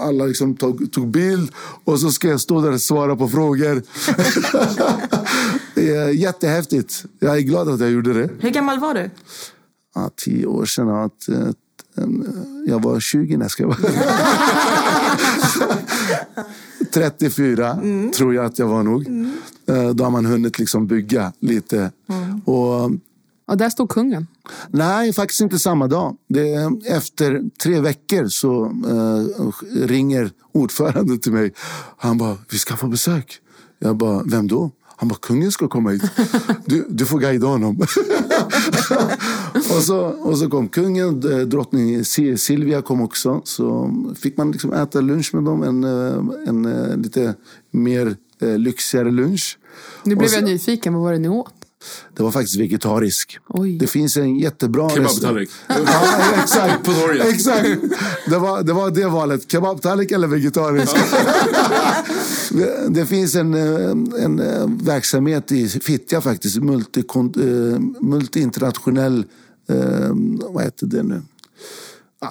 alla liksom tog, tog bild. Och så ska jag stå där och svara på frågor. [laughs] jättehäftigt. Jag är glad att jag gjorde det. Hur gammal var du? Ja, tio år sedan. Att, eh, jag var 20 när jag ska [laughs] 34 mm. tror jag att jag var nog. Mm. Eh, då har man hunnit liksom bygga lite. Mm. Och Ja, där stod kungen. Nej, faktiskt inte samma dag. Det, efter tre veckor så uh, ringer ordföranden till mig. Han bara, vi ska få besök. Jag bara, vem då? Han bara, kungen ska komma hit. [laughs] Du, du får guida honom. [laughs] och, så, och så kom kungen, drottning Silvia kom också. Så fick man liksom äta lunch med dem, en, eh, en, en eh, lite mer lyxigare lunch. Nu blev så, jag nyfiken, vad var det ni åt? Det var faktiskt vegetarisk. Oj. Det finns en jättebra Kebabtallrik. ja, exakt. På torget. Exakt. Det var, det var det valet. Kebabtallrik eller vegetarisk. [laughs] det, det finns en, eh, en eh, verksamhet i Fittja faktiskt. Multi, eh, multi-internationell... Vad heter det nu?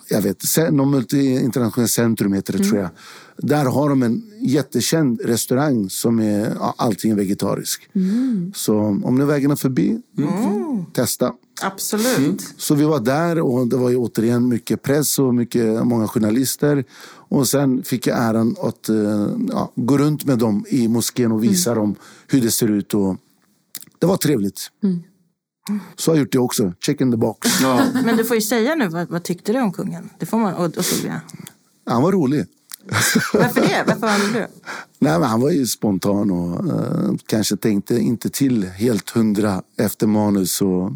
jag vet, någon multi-internationellt centrum heter det mm. tror jag. Där har de en jättekänd restaurang som är ja, allting vegetarisk. Mm. Så om ni vägarna förbi, mm. testa. Absolut. Mm. Så vi var där och det var ju återigen mycket press och mycket, många journalister. Och sen fick jag äran att eh, ja, gå runt med dem i moskén och visa mm. dem hur det ser ut. Och det var trevligt. Så har jag gjort det också. Check in the box. Ja. Men du får ju säga nu, vad, vad tyckte du om kungen? Det får man, och, och Silvia. Han var rolig. Varför det? Varför var han det? Nej, men han var ju spontan och uh, kanske tänkte inte till helt hundra efter manus. Och, [laughs]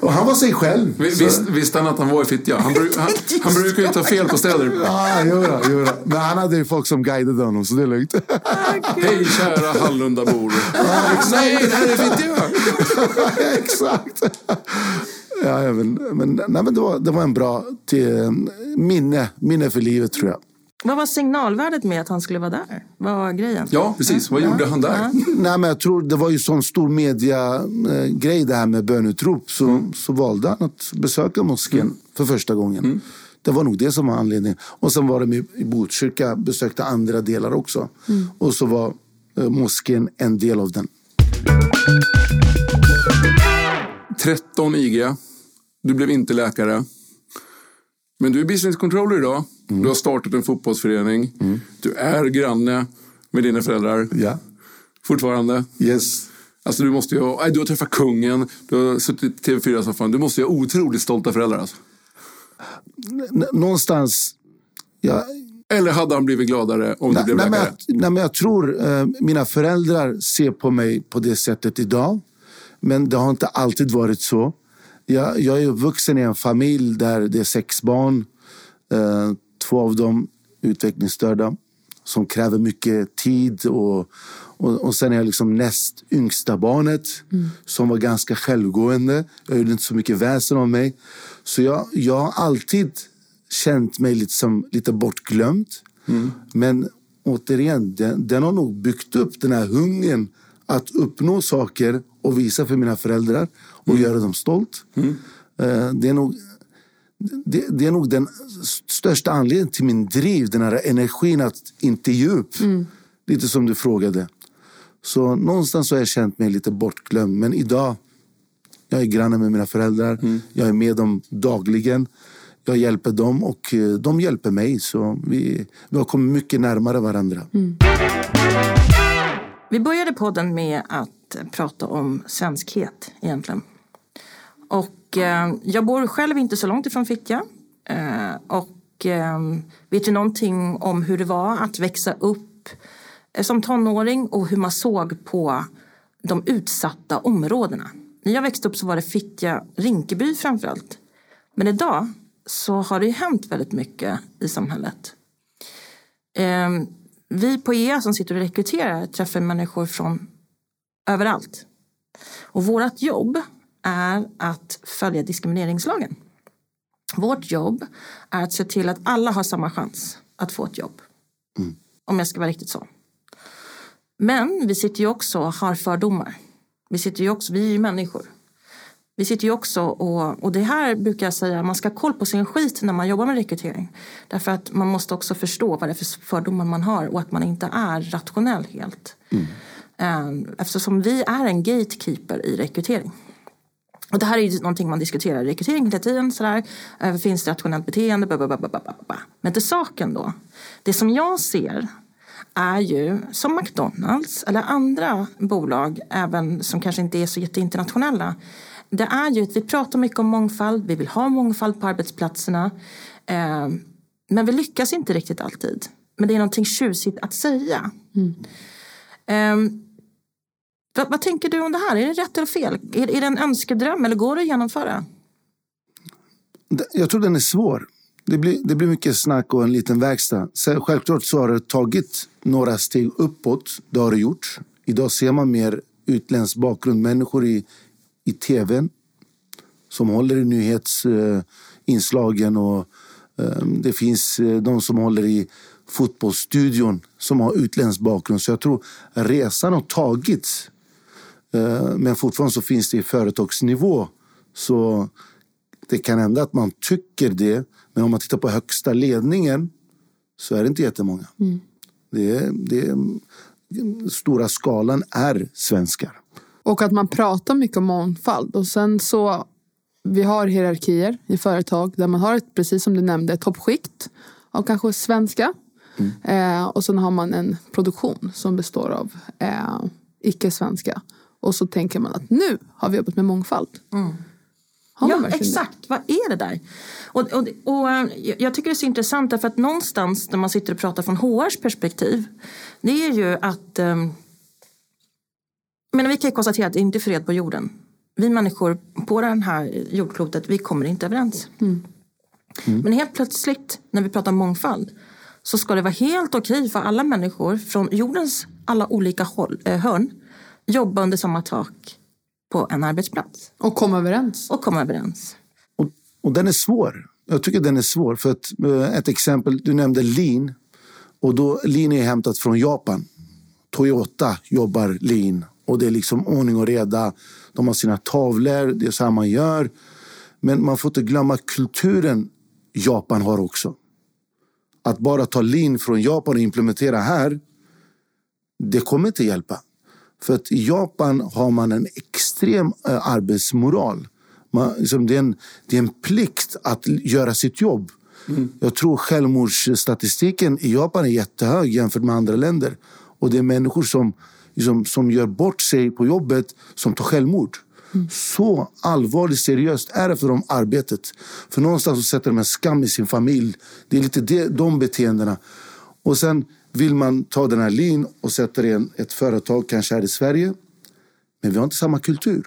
och han var sig själv. Visst, visste han att han var i Fittja? Han, han, [laughs] han brukar ju ta fel på städer. Ja, gör det. Men han hade ju folk som guidade honom, så det är lugnt. Hej kära Hallundabor. Nej, det här är Fittja! [laughs] Exakt. Ja, men, men, nej, men det, var, det var en bra till, minne, minne för livet tror jag. Vad var signalvärdet med att han skulle vara där? Vad var grejen? Ja, precis. Vad gjorde han där? Nej, men jag tror det var ju sån stor mediagrej eh, det här med bönutrop. Så, mm. så valde han att besöka moskén mm. för första gången. Mm. Det var nog det som var anledningen. Och sen var det i Botkyrka, besökte andra delar också. Mm. Och så var eh, moskén en del av den. 13 IG. Du blev inte läkare. Men du är business controller idag. Mm. Du har startat en fotbollsförening. Mm. Du är granne med dina föräldrar. Ja. Fortfarande. Yes. Alltså du, måste ju, nej, du har träffat kungen, du har suttit i TV4-soffan. Du måste ju ha otroligt stolta föräldrar. Alltså. Någonstans... Ja, eller hade han blivit gladare om nej, du blev nej, läkare? Men jag, nej, men jag tror eh, mina föräldrar ser på mig på det sättet idag. Men det har inte alltid varit så. Jag, jag är uppvuxen i en familj där det är sex barn. Eh, två av dem utvecklingsstörda som kräver mycket tid. Och, och, och sen är jag liksom näst yngsta barnet mm. som var ganska självgående. Jag gjorde inte så mycket väsen av mig. Så jag, jag har alltid känt mig lite, som, lite bortglömd. Mm. Men återigen, den, den har nog byggt upp den här hungern att uppnå saker och visa för mina föräldrar och Mm. göra dem stolt. Eh, Det, är nog, det, det är nog den största anledningen till min driv, den här energin att inte ge upp. Lite som du frågade. Så någonstans har jag känt mig lite bortglömd. Men idag, jag är granne med mina föräldrar. Jag är med dem dagligen. Jag hjälper dem och eh, de hjälper mig. Så vi, vi har kommit mycket närmare varandra. Vi började podden med att prata om svenskhet egentligen. Och eh, jag bor själv inte så långt ifrån Fittja. Eh, och eh, vet ju någonting om hur det var att växa upp eh, som tonåring och hur man såg på de utsatta områdena. När jag växte upp så var det Fittja, Rinkeby framförallt. Men idag så har det ju hänt väldigt mycket i samhället. Eh, vi på EA som sitter och rekryterar träffar människor från överallt. Och vårt jobb är att följa diskrimineringslagen. Vårt jobb är att se till att alla har samma chans att få ett jobb. Om jag ska vara riktigt så. Men vi sitter ju också och har fördomar. Vi, sitter ju också, vi är ju människor. Vi sitter ju också och, och det här brukar jag säga, man ska ha koll på sin skit när man jobbar med rekrytering. Därför att man måste också förstå vad det är för fördomar man har och att man inte är rationell helt. Eh, Eftersom vi är en gatekeeper i rekrytering. Och det här är ju någonting man diskuterar i rekrytering hela tiden. Sådär. Eh, Finns det rationellt beteende? Ba. Men till saken då. Det som jag ser är ju som McDonalds eller andra bolag, även som kanske inte är så jätteinternationella. Det är ju att vi pratar mycket om mångfald, vi vill ha mångfald på arbetsplatserna. Eh, men vi lyckas inte riktigt alltid. Men det är någonting tjusigt att säga. Eh, vad, vad tänker du om det här? Är det rätt eller fel? Är, är det en önskedröm eller går det att genomföra? Jag tror den är svår. Det blir, det blir mycket snack och en liten verkstad. Så Självklart så har det tagit några steg uppåt. Det har det gjort. Idag ser man mer utländsk bakgrund. Människor i, i tvn som håller i nyhetsinslagen. och eh, Det finns eh, de som håller i fotbollsstudion som har utländsk bakgrund. Så jag tror resan har tagits. Eh, Men fortfarande så finns det i företagsnivå. Så det kan hända att man tycker det. Men om man tittar på högsta ledningen så är det inte jättemånga. Det är, det är, den stora skalan är svenskar. Och att man pratar mycket om mångfald. Och sen så, vi har hierarkier i företag där man har, ett, precis som du nämnde, ett toppskikt av kanske svenska. Eh, och sen har man en produktion som består av eh, icke-svenska. Och så tänker man att nu har vi jobbat med mångfald. Man Ja, verkligen det? exakt. Vad är det där? Och, och, och eh, jag tycker det är så intressant därför att någonstans när man sitter och pratar från HRs perspektiv det är ju att um, men vi kan ju konstatera att det inte är fred på jorden. Vi människor på det här jordklotet, vi kommer inte överens. Men helt plötsligt när vi pratar om mångfald så ska det vara helt okej för alla människor från jordens alla olika håll, eh, hörn jobba under samma tak på en arbetsplats Och komma överens. och komma överens. Och, och den är svår. Jag tycker den är svår. För att, eh, ett exempel, du nämnde lean. Och då, lean är hämtat från Japan. Toyota jobbar lean. Och det är liksom ordning och reda. De har sina tavlor, det är så här man gör. Men man får inte glömma kulturen Japan har också. Att bara ta lean från Japan och implementera här, det kommer inte hjälpa. För att i Japan har man en extrem eh, arbetsmoral. Man, liksom, det, är en, det är en plikt att göra sitt jobb. Jag tror självmordsstatistiken i Japan är jättehög jämfört med andra länder. Och det är människor som, liksom, som gör bort sig på jobbet som tar självmord. Så allvarligt seriöst är det för dem arbetet. För någonstans så sätter de en skam i sin familj. Det är lite det, de beteendena. Och sen vill man ta den här lin och sätta det i en, ett företag, kanske här i Sverige. Men vi har inte samma kultur.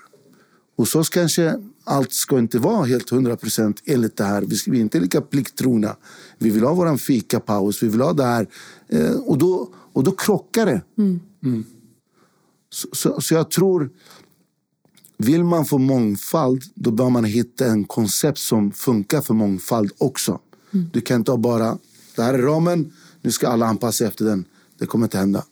Hos oss kanske allt ska inte vara helt 100% enligt det här. Vi är inte lika plikttrogna. Vi vill ha våran fikapaus, vi vill ha det här. Eh, och, då, och då krockar det. Mm. Så, så, så jag tror, vill man få mångfald då bör man hitta en koncept som funkar för mångfald också. Du kan inte ha bara, det här är ramen, nu ska alla anpassa sig efter den. det kommer inte hända.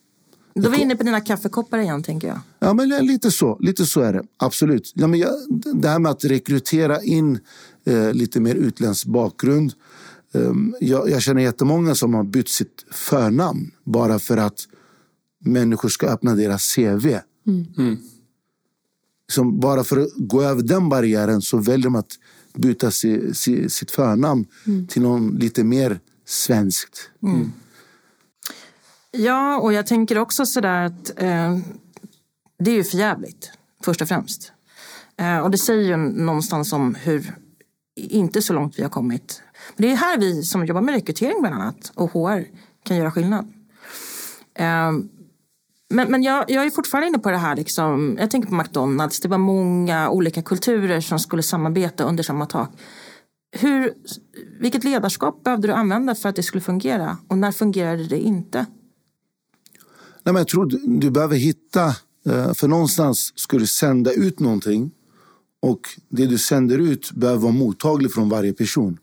Då är vi inne på dina kaffekoppar igen, tänker jag. Ja, men lite så. Lite så är det. Absolut. Ja, men jag, det här med att rekrytera in eh, lite mer utländsk bakgrund. Eh, jag, jag känner jättemånga som har bytt sitt förnamn bara för att människor ska öppna deras CV. Mm. Som bara för att gå över den barriären så väljer de att byta si, si, sitt förnamn till någon lite mer svenskt. Ja, och jag tänker också sådär att eh, det är ju för jävligt, först och främst. Eh, och det säger ju någonstans om hur inte så långt vi har kommit. Men det är här vi som jobbar med rekrytering bland annat och HR kan göra skillnad. Eh, men, men jag, jag är fortfarande inne på det här, liksom, jag tänker på McDonalds, det var många olika kulturer som skulle samarbeta under samma tak. Hur, vilket ledarskap behövde du använda för att det skulle fungera? Och när fungerade det inte? Nej, men jag tror du, du behöver hitta, eh, för någonstans ska du sända ut någonting och det du sänder ut behöver vara mottaglig från varje person.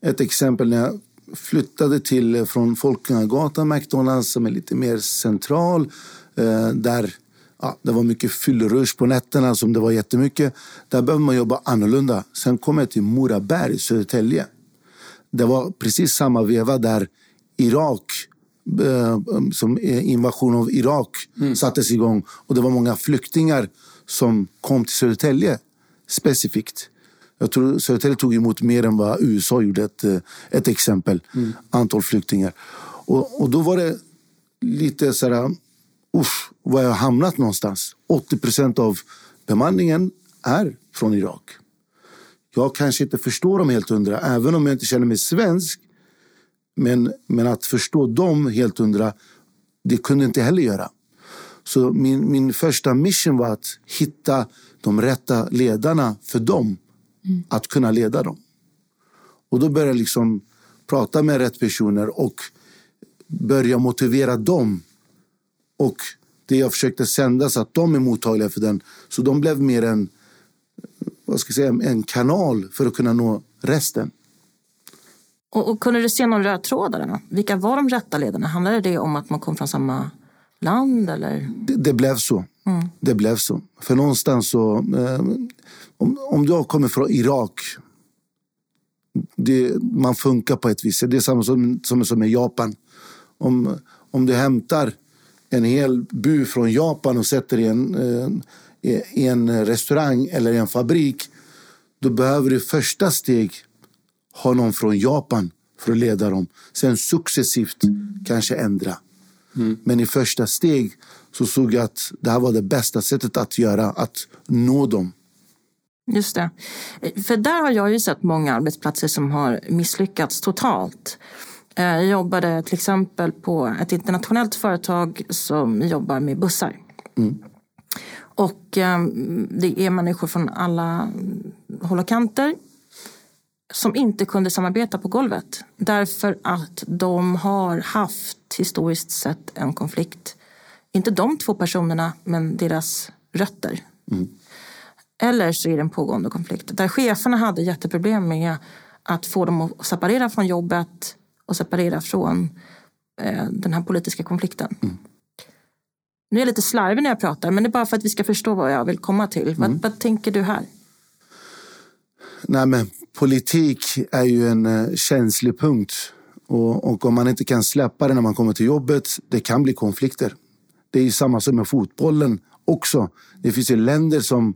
Ett exempel när jag flyttade till eh, från Folkungagatan, McDonalds som är lite mer central eh, där ja, det var mycket fyllerush på nätterna som det var jättemycket. Där behöver man jobba annorlunda. Sen kom jag till Moraberg, Södertälje. Det var precis samma veva där Irak eh, som invasion av Irak sattes igång. Och det var många flyktingar som kom till Södertälje specifikt. Jag tror Södertälje tog emot mer än vad USA gjorde, ett, eh, ett exempel. Antal flyktingar. Och, och då var det lite så här, usch, var jag har hamnat någonstans. 80 procent av bemanningen är från Irak. Jag kanske inte förstår dem helt hundra, även om jag inte känner mig svensk. Men, men att förstå dem helt hundra, det kunde jag inte heller göra. Så min, min första mission var att hitta de rätta ledarna för dem. Att kunna leda dem. Och då började jag liksom prata med rätt personer och börja motivera dem. Och det jag försökte sända så att de är mottagliga för den. Så de blev mer en, vad ska jag säga, en kanal för att kunna nå resten. Och, och kunde du se någon röd tråd där? Vilka var de rätta ledarna? Handlade det om att man kom från samma land? Eller? Det, det blev så. Det blev så. För någonstans så... Eh, om, om du kommer från Irak det, man funkar på ett sätt. Det är samma som, som, som i Japan. Om, om du hämtar en hel bu från Japan och sätter i en, eh, i en restaurang eller i en fabrik då behöver du första steg ha någon från Japan för att leda dem. Sen successivt kanske ändra. Men i första steg så såg jag att det här var det bästa sättet att göra, att nå dem. Just det. För där har jag ju sett många arbetsplatser som har misslyckats totalt. Eh, Jag jobbade till exempel på ett internationellt företag som jobbar med bussar. Och eh, det är människor från alla håll och kanter som inte kunde samarbeta på golvet. Därför att de har haft historiskt sett en konflikt. Inte de två personerna, men deras rötter. Eller så är det en pågående konflikt. Där cheferna hade jätteproblem med att få dem att separera från jobbet och separera från eh, den här politiska konflikten. Nu är jag lite slarvig när jag pratar, men det är bara för att vi ska förstå vad jag vill komma till. Vad, vad tänker du här? Nej, men politik är ju en eh, känslig punkt. Och, och om man inte kan släppa det när man kommer till jobbet, det kan bli konflikter. Det är ju samma som med fotbollen också. Det finns ju länder som,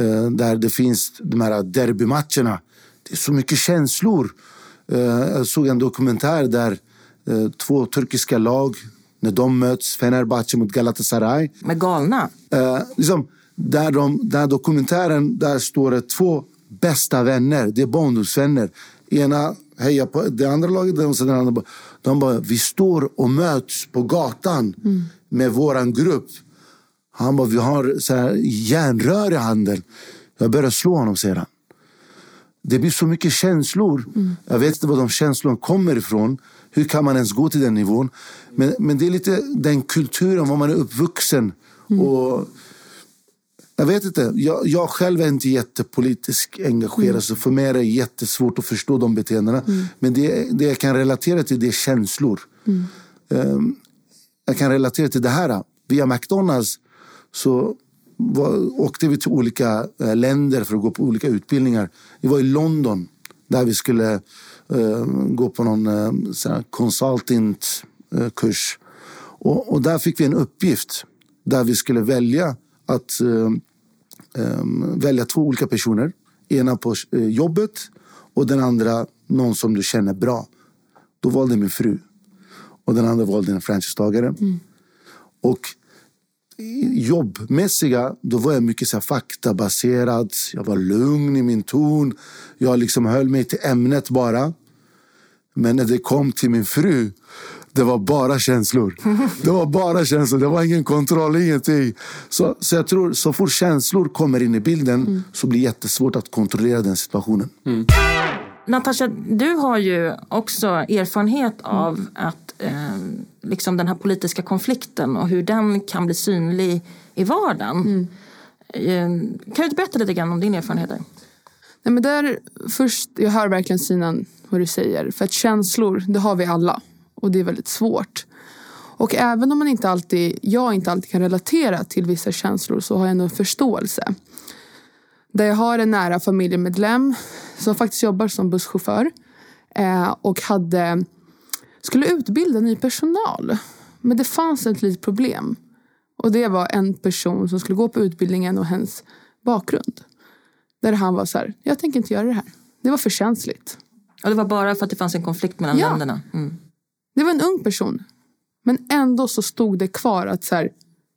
eh, där det finns de här derbymatcherna. Det är så mycket känslor. Eh, jag såg en dokumentär där två turkiska lag, när de möts, Fenerbahce mot Galatasaray. Med galna? Eh, liksom, där, de, där dokumentären, där står det två bästa vänner. Det är barndomsvänner. Ena hejar på det andra laget och sen den andra. De bara, vi står och möts på gatan med våran grupp. Han bara, vi har så här järnrör i handen. Jag börjar slå honom, säger han. Det blir så mycket känslor. Jag vet inte var de känslorna kommer ifrån. Hur kan man ens gå till den nivån? Men, men det är lite den kulturen, var man är uppvuxen. Och jag vet inte. Jag, jag själv är inte jättepolitiskt engagerad så för mig är det jättesvårt att förstå de beteendena. Men det, det jag kan relatera till det är känslor. Ehm, jag kan relatera till det här. Via McDonalds så var, åkte vi till olika eh, länder för att gå på olika utbildningar. Vi var i London där vi skulle eh, gå på någon eh, consultant-kurs. Och, och, där fick vi en uppgift där vi skulle välja att välja två olika personer. Ena på jobbet och den andra någon som du känner bra. Då valde min fru. Och den andra valde en franchisetagare. Mm. Och jobbmässiga, då var jag mycket så här faktabaserad. Jag var lugn i min ton. Jag liksom höll mig till ämnet bara. Men när det kom till min fru, det var bara känslor. Det var bara känslor. Det var ingen kontroll, ingenting. Så, så jag tror så fort känslor kommer in i bilden mm. så blir det jättesvårt att kontrollera den situationen. Mm. Natasha, du har ju också erfarenhet av att eh, liksom den här politiska konflikten och hur den kan bli synlig i vardagen. Mm. Eh, kan du berätta lite grann om din erfarenhet? Nej, men där, först, jag hör verkligen Sinan vad du säger. För att känslor, det har vi alla. Och det är väldigt svårt. Och även om man inte alltid, jag inte alltid kan relatera till vissa känslor så har jag ändå en förståelse. Där jag har en nära familjemedlem som faktiskt jobbar som busschaufför eh, och hade, skulle utbilda ny personal. Men det fanns ett litet problem. Och det var en person som skulle gå på utbildningen och hennes bakgrund. Där han var så här, jag tänker inte göra det här. Det var för känsligt. Och det var bara för att det fanns en konflikt mellan ja. länderna? Mm. Det var en ung person. Men ändå så stod det kvar att så här,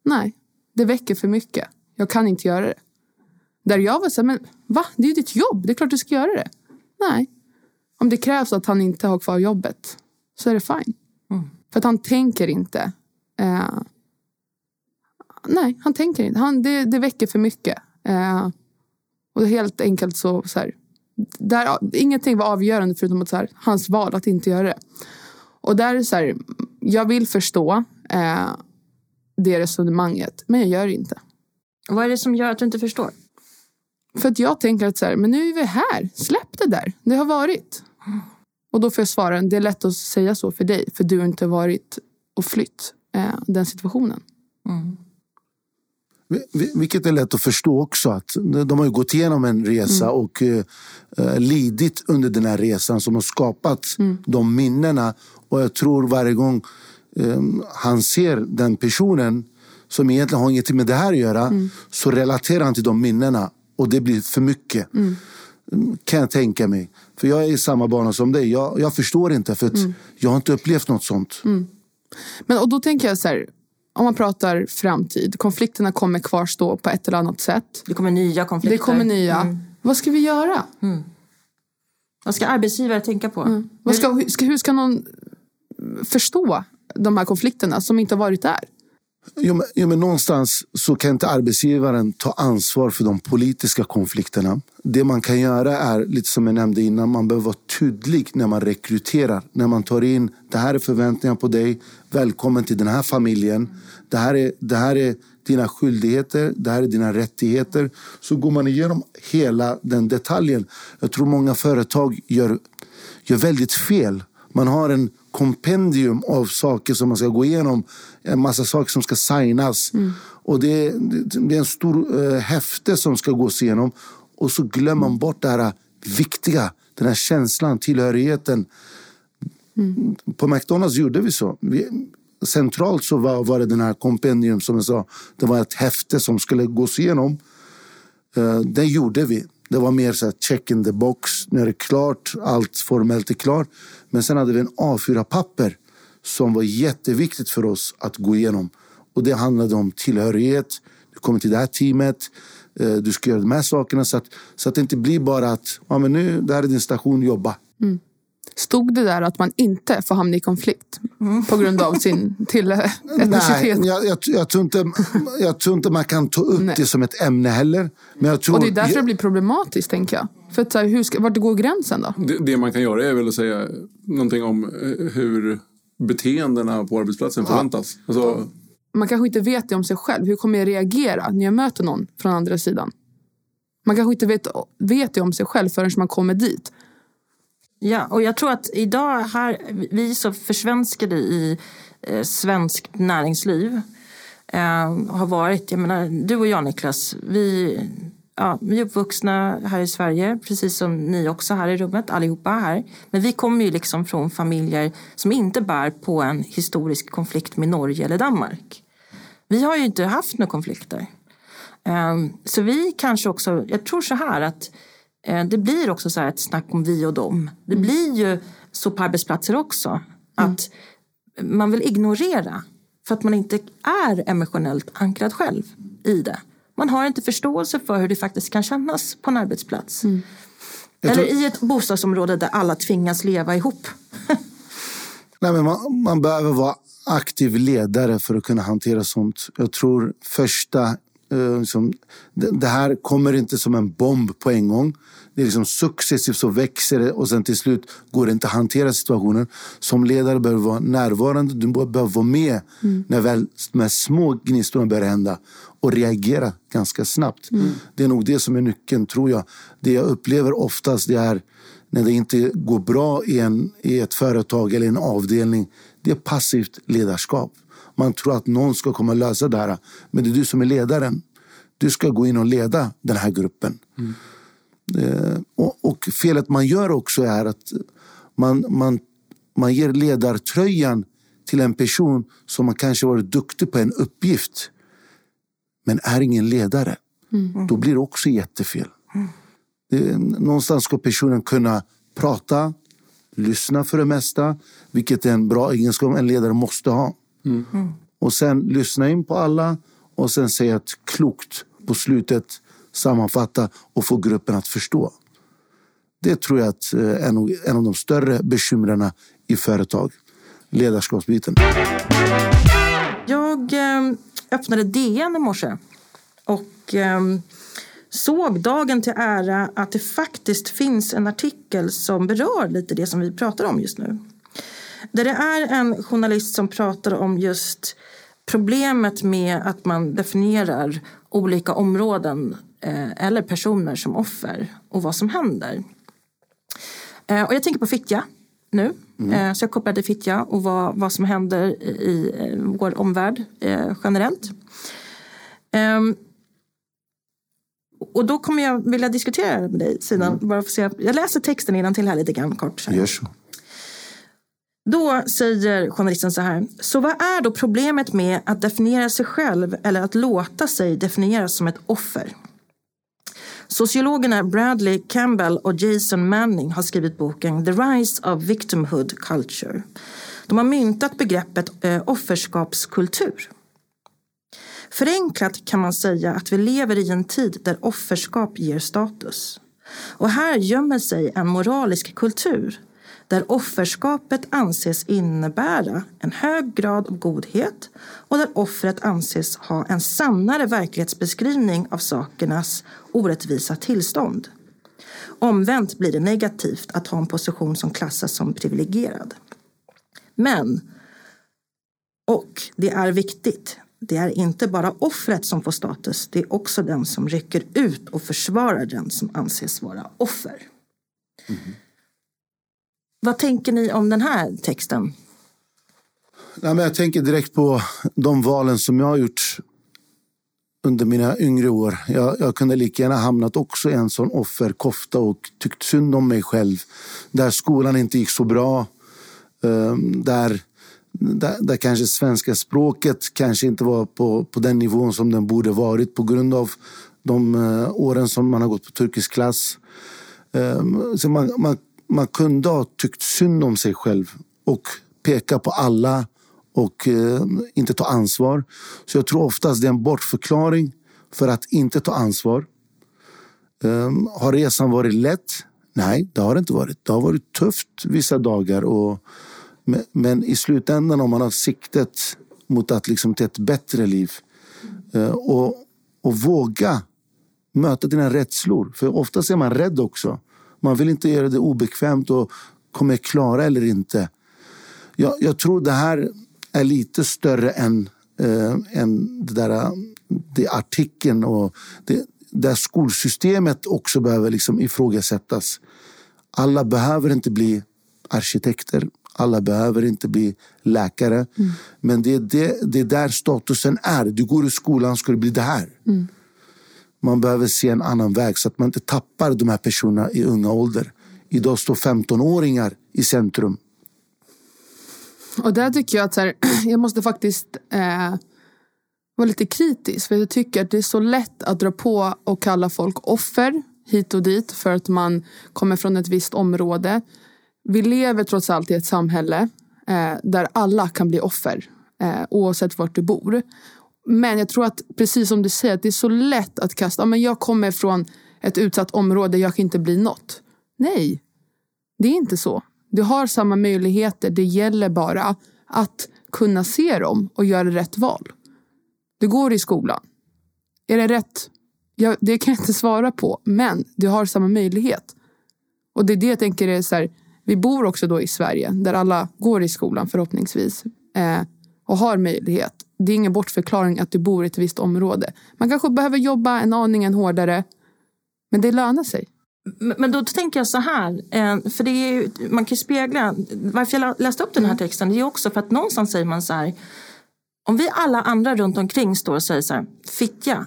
nej, det väcker för mycket. Jag kan inte göra det. Där jag var så här, men va? Det är ju ditt jobb. Det är klart du ska göra det. Nej. Om det krävs att han inte har kvar jobbet så är det fine. Mm. För att han tänker inte. Eh, nej, han tänker inte. Han, det, det väcker för mycket. Eh, och helt enkelt så, så här, där, ingenting var avgörande förutom att så här, hans val att inte göra det. Och där är så här, jag vill förstå eh, det resonemanget, men jag gör det inte. Vad är det som gör att du inte förstår? För att jag tänker att så här, men nu är vi här. Släpp det där. Det har varit. Och då får jag svara, det är lätt att säga så för dig. För du har inte varit och flytt eh, den situationen. Mm. Vilket är lätt att förstå också. att De har ju gått igenom en resa mm. och uh, lidit under den här resan som har skapat mm. de minnena. Och jag tror varje gång um, han ser den personen som egentligen har inget med det här att göra mm. så relaterar han till de minnena och det blir för mycket. Mm. Kan jag tänka mig. För jag är i samma bana som dig. Jag, jag förstår inte för mm. jag har inte upplevt något sånt. Mm. Men och då tänker jag så här. Om man pratar framtid. Konflikterna kommer kvarstå på ett eller annat sätt. Det kommer nya konflikter. Det kommer nya. Mm. Vad ska vi göra? Mm. Vad ska arbetsgivare tänka på? Mm. Ska, hur ska någon förstå de här konflikterna som inte har varit där? Jo men, jo, men någonstans så kan inte arbetsgivaren ta ansvar för de politiska konflikterna. Det man kan göra är, lite som jag nämnde innan, man behöver vara tydlig när man rekryterar. När man tar in, det här är förväntningar på dig, välkommen till den här familjen. Det här är, det här är dina skyldigheter, det här är dina rättigheter. Så går man igenom hela den detaljen. Jag tror många företag gör, gör väldigt fel. Man har en kompendium av saker som man ska gå igenom. En massa saker som ska signas. Mm. Och det, det, är en stor uh, häfte som ska gås igenom. Och så glömmer man bort det här viktiga. Den här känslan, tillhörigheten. Mm. På McDonalds gjorde vi så. Vi, centralt så var, var det den här kompendium som jag sa. Det var ett häfte som skulle gås igenom. Uh, det gjorde vi. Det var mer så check in the box. Nu är det klart. Allt formellt är klart. Men sen hade vi en A4-papper som var jätteviktigt för oss att gå igenom. Och det handlade om tillhörighet. Du kommer till det här teamet. Eh, du ska göra de här sakerna så att, så att det inte blir bara att ja, men nu, det här är din station, jobba. Mm. Stod det där att man inte får hamna i konflikt mm. på grund av sin [laughs] till etnicitet? Nej, jag, jag, jag, tror inte, jag tror inte man kan ta upp Nej. det som ett ämne heller. Men jag tror, och det är därför det blir problematiskt, tänker jag. För att, hur ska, vart går gränsen då? Det, det, man kan göra är väl att säga någonting om eh, hur beteendena på arbetsplatsen förväntas. Alltså... Man kanske inte vet det om sig själv. Hur kommer jag reagera när jag möter någon från andra sidan? Man kanske inte vet, vet det om sig själv förrän man kommer dit. Ja, och jag tror att idag här, vi är så försvenskade i eh, svenskt näringsliv eh, har varit, jag menar, du och jag Niklas, vi, ja, vi är uppvuxna här i Sverige, precis som ni också här i rummet, allihopa här. Men vi kommer ju liksom från familjer som inte bär på en historisk konflikt med Norge eller Danmark. Vi har ju inte haft några konflikter. Eh, så vi kanske också, jag tror så här att eh, det blir också så här ett snack om vi och dem. Det blir ju så på arbetsplatser också. Att man vill ignorera för att man inte är emotionellt ankrad själv i det. Man har inte förståelse för hur det faktiskt kan kännas på en arbetsplats. Eller i ett bostadsområde där alla tvingas leva ihop. [laughs] Nej, men man, man behöver vara aktiv ledare för att kunna hantera sånt. Jag tror första... Eh, liksom, det, det här kommer inte som en bomb på en gång. Det är liksom successivt så växer det och sen till slut går det inte att hantera situationen. Som ledare behöver du vara närvarande. Du behöver vara med när väl de här små gnistorna börjar hända och reagera ganska snabbt. Det är nog det som är nyckeln, tror jag. Det jag upplever oftast det är när det inte går bra i, en, i ett företag eller en avdelning. Det är passivt ledarskap. Man tror att någon ska komma och lösa det här. Men det är du som är ledaren. Du ska gå in och leda den här gruppen. Eh, och, och felet man gör också är att man, man, man ger ledartröjan till en person som har kanske varit duktig på en uppgift men är ingen ledare. Då blir det också jättefel. Det, någonstans ska personen kunna prata, lyssna för det mesta, vilket är en bra egenskap en ledare måste ha. Och sen lyssna in på alla och sen säga ett klokt på slutet, sammanfatta och få gruppen att förstå. Det tror jag att eh, är en av de större bekymren i företag. Ledarskapsbiten. Jag eh, öppnade DN i morse och eh, såg dagen till ära att det faktiskt finns en artikel som berör lite det som vi pratar om just nu. Där det är en journalist som pratar om just problemet med att man definierar olika områden eh, eller personer som offer och vad som händer. Eh, och jag tänker på Fittja nu. Eh, så jag kopplar till Fittja och vad, vad som händer i, eh, vår omvärld eh, generellt. Ehm, och då kommer jag vilja diskutera med dig Sinan. Bara för att se. Jag läser texten innan till här lite grann kort. Gör så. Då säger journalisten så här. Så vad är då problemet med att definiera sig själv eller att låta sig definieras som ett offer? Sociologerna Bradley Campbell och Jason Manning har skrivit boken The Rise of Victimhood Culture. De har myntat begreppet eh, offerskapskultur. Förenklat kan man säga att vi lever i en tid där offerskap ger status. Och här gömmer sig en moralisk kultur där offerskapet anses innebära en hög grad av godhet och där offret anses ha en sannare verklighetsbeskrivning av sakernas orättvisa tillstånd. Omvänt blir det negativt att ha en position som klassas som privilegierad. Men, och det är viktigt, det är inte bara offret som får status, det är också den som rycker ut och försvarar den som anses vara offer. Mm-hmm. Vad tänker ni om den här texten? Nej, men jag tänker direkt på de valen som jag har gjort under mina yngre år. Jag, jag kunde lika gärna hamnat också i en sån offerkofta och tyckt synd om mig själv. Där skolan inte gick så bra. Ehm, där, där, där kanske svenska språket kanske inte var på, på den nivån som den borde varit på grund av de eh, åren som man har gått på turkisk klass. Ehm, så man, man, man kunde ha tyckt synd om sig själv och peka på alla och eh, inte ta ansvar. Så jag tror oftast det är en bortförklaring för att inte ta ansvar. Um, har resan varit lätt? Nej, det har det inte varit. Det har varit tufft vissa dagar. Och, men, men i slutändan om man har siktet mot att liksom till ett bättre liv uh, och, och våga möta dina rädslor. För oftast är man rädd också. Man vill inte göra det obekvämt och kommer jag klara eller inte. Jag, jag tror det här är lite större än, eh, än det där det artikeln och det, där skolsystemet också behöver liksom ifrågasättas. Alla behöver inte bli arkitekter. Alla behöver inte bli läkare. Men det är, det, det är där statusen är. Du går i skolan ska du bli det här. Man behöver se en annan väg så att man inte tappar de här personerna i unga ålder. Idag står 15-åringar i centrum. Och där tycker jag att så här, [clears throat] jag måste faktiskt eh, vara lite kritisk. För jag tycker att det är så lätt att dra på och kalla folk offer hit och dit för att man kommer från ett visst område. Vi lever trots allt i ett samhälle eh, där alla kan bli offer eh, oavsett vart du bor. Men jag tror att precis som du säger, att det är så lätt att kasta, men jag kommer från ett utsatt område, jag kan inte bli något. Nej, det är inte så. Du har samma möjligheter, det gäller bara att kunna se dem och göra rätt val. Du går i skolan. Är det rätt? Ja, det kan jag inte svara på, men du har samma möjlighet. Och det är det jag tänker är så här, vi bor också då i Sverige där alla går i skolan förhoppningsvis eh, och har möjlighet. Det är ingen bortförklaring att du bor i ett visst område. Man kanske behöver jobba en aningen hårdare, men det lönar sig. Men då tänker jag så här, eh, för det är ju, man kan ju spegla, varför jag läste upp den här texten, det är också för att någonstans säger man så här, om vi alla andra runt omkring står och säger så här, fittja,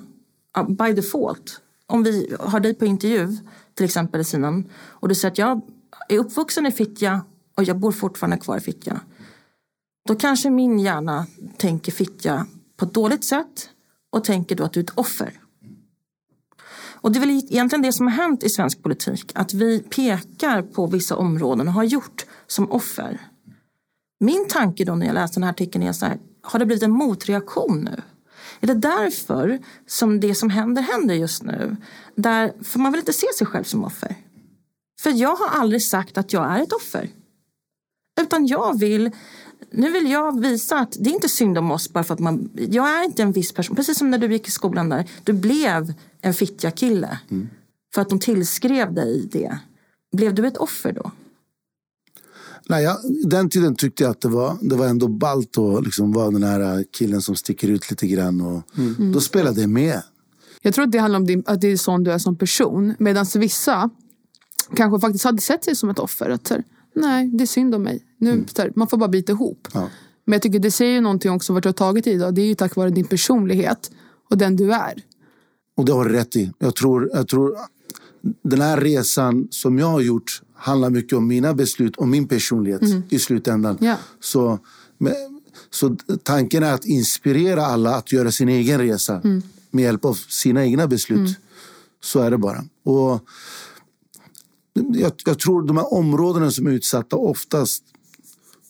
ja, by default, om vi har dig på intervju, till exempel Sinan, och du säger att jag är uppvuxen i Fittja och jag bor fortfarande kvar i Fittja. Då kanske min hjärna tänker Fittja på ett dåligt sätt och tänker då att du är ett offer. Och det är väl egentligen det som har hänt i svensk politik. Att vi pekar på vissa områden och har gjort som offer. Min tanke då när jag läste den här artikeln är så här, har det blivit en motreaktion nu? Är det därför som det som händer händer just nu? Där, för man vill inte se sig själv som offer. För jag har aldrig sagt att jag är ett offer. Utan jag vill, nu vill jag visa att det är inte synd om oss bara för att man, jag är inte en viss person. Precis som när du gick i skolan där, du blev en fittja kille. För att de tillskrev dig det. Blev du ett offer då? Nej, jag, den tiden tyckte jag att det var, det var ändå ballt att liksom vara den här killen som sticker ut lite grann. Och Då spelade jag med. Jag tror att det handlar om din, att det är sån du är som person. Medan vissa kanske faktiskt hade sett sig som ett offer. Att så här, nej, det är synd om mig. Nu, så här, man får bara bita ihop. Ja. Men jag tycker det säger ju någonting också vart du har tagit idag. Det är ju tack vare din personlighet och den du är. Och det har du rätt i. Jag tror, jag tror den här resan som jag har gjort handlar mycket om mina beslut och min personlighet i slutändan. Ja. Så, men, så tanken är att inspirera alla att göra sin egen resa med hjälp av sina egna beslut. Så är det bara. Och jag, jag tror de här områdena som är utsatta oftast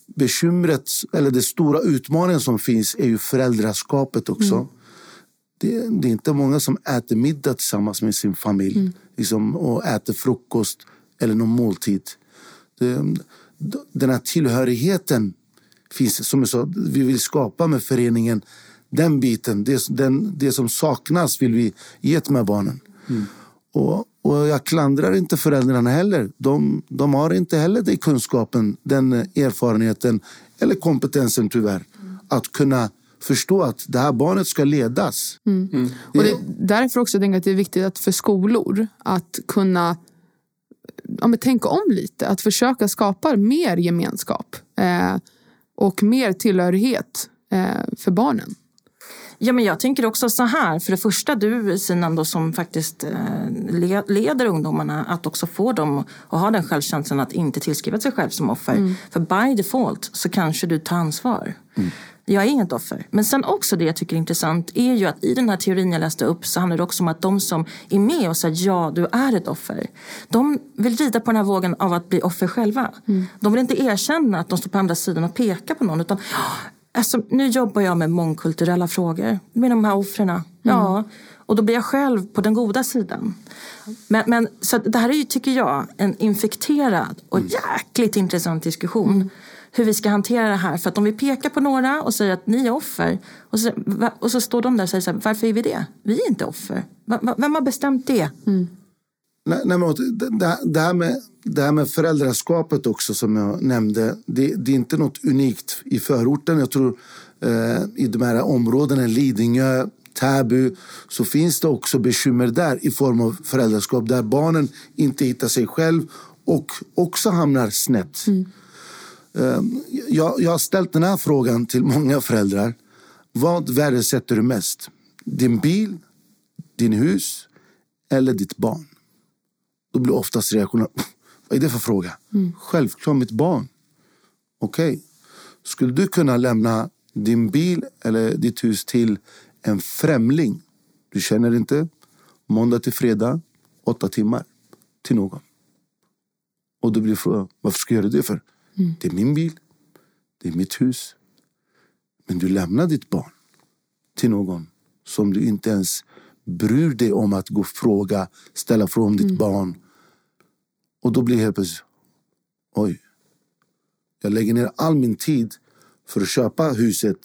bekymret eller den stora utmaningen som finns är ju föräldraskapet också. Det, det är inte många som äter middag tillsammans med sin familj liksom, och äter frukost eller någon måltid. Det, den här tillhörigheten finns, som jag sa, vi vill skapa med föreningen. Den biten, det, den, det som saknas vill vi ge till de här barnen. Och, och jag klandrar inte föräldrarna heller. De, de har inte heller den kunskapen, den erfarenheten eller kompetensen tyvärr. Att kunna förstå att det här barnet ska ledas. Och det, därför också tänker jag att det är viktigt att för skolor att kunna ja, men tänka om lite. Att försöka skapa mer gemenskap eh, och mer tillhörighet eh, för barnen. Ja, men jag tänker också så här. För det första, du Sinan då, som faktiskt eh, le- leder ungdomarna att också få dem att ha den självkänslan att inte tillskriva sig själv som offer. För by default så kanske du tar ansvar. Jag är inget offer. Men sen också det jag tycker är intressant är ju att i den här teorin jag läste upp så handlar det också om att de som är med och säger ja, du är ett offer. De vill rida på den här vågen av att bli offer själva. De vill inte erkänna att de står på andra sidan och pekar på någon. Utan Alltså, nu jobbar jag med mångkulturella frågor. Med de här offren. Ja. Och då blir jag själv på den goda sidan. Men, men, så det här är ju, tycker jag, en infekterad och jäkligt intressant diskussion. Hur vi ska hantera det här. För att om vi pekar på några och säger att ni är offer. Och så, och så står de där och säger så här, varför är vi det? Vi är inte offer. Vem har bestämt det? Nej, nej, men det, det, här med, det här med föräldraskapet också som jag nämnde. Det, det är inte något unikt i förorten. Jag tror eh, i de här områdena, Lidingö, Täby, så finns det också bekymmer där i form av föräldraskap där barnen inte hittar sig själv och också hamnar snett. Eh, jag, jag har ställt den här frågan till många föräldrar. Vad värdesätter du mest? Din bil, din hus eller ditt barn? Då blir oftast reaktionen, vad är det för fråga? Självklart mitt barn. Okej, skulle du kunna lämna din bil eller ditt hus till en främling du känner inte, måndag till fredag, åtta timmar, till någon? Och då blir frågan, varför ska jag göra det för? Det är min bil, det är mitt hus. Men du lämnar ditt barn till någon som du inte ens bryr dig om att gå och fråga, ställa frågor om ditt barn. Och då blir det helt plötsligt, oj. Jag lägger ner all min tid för att köpa huset,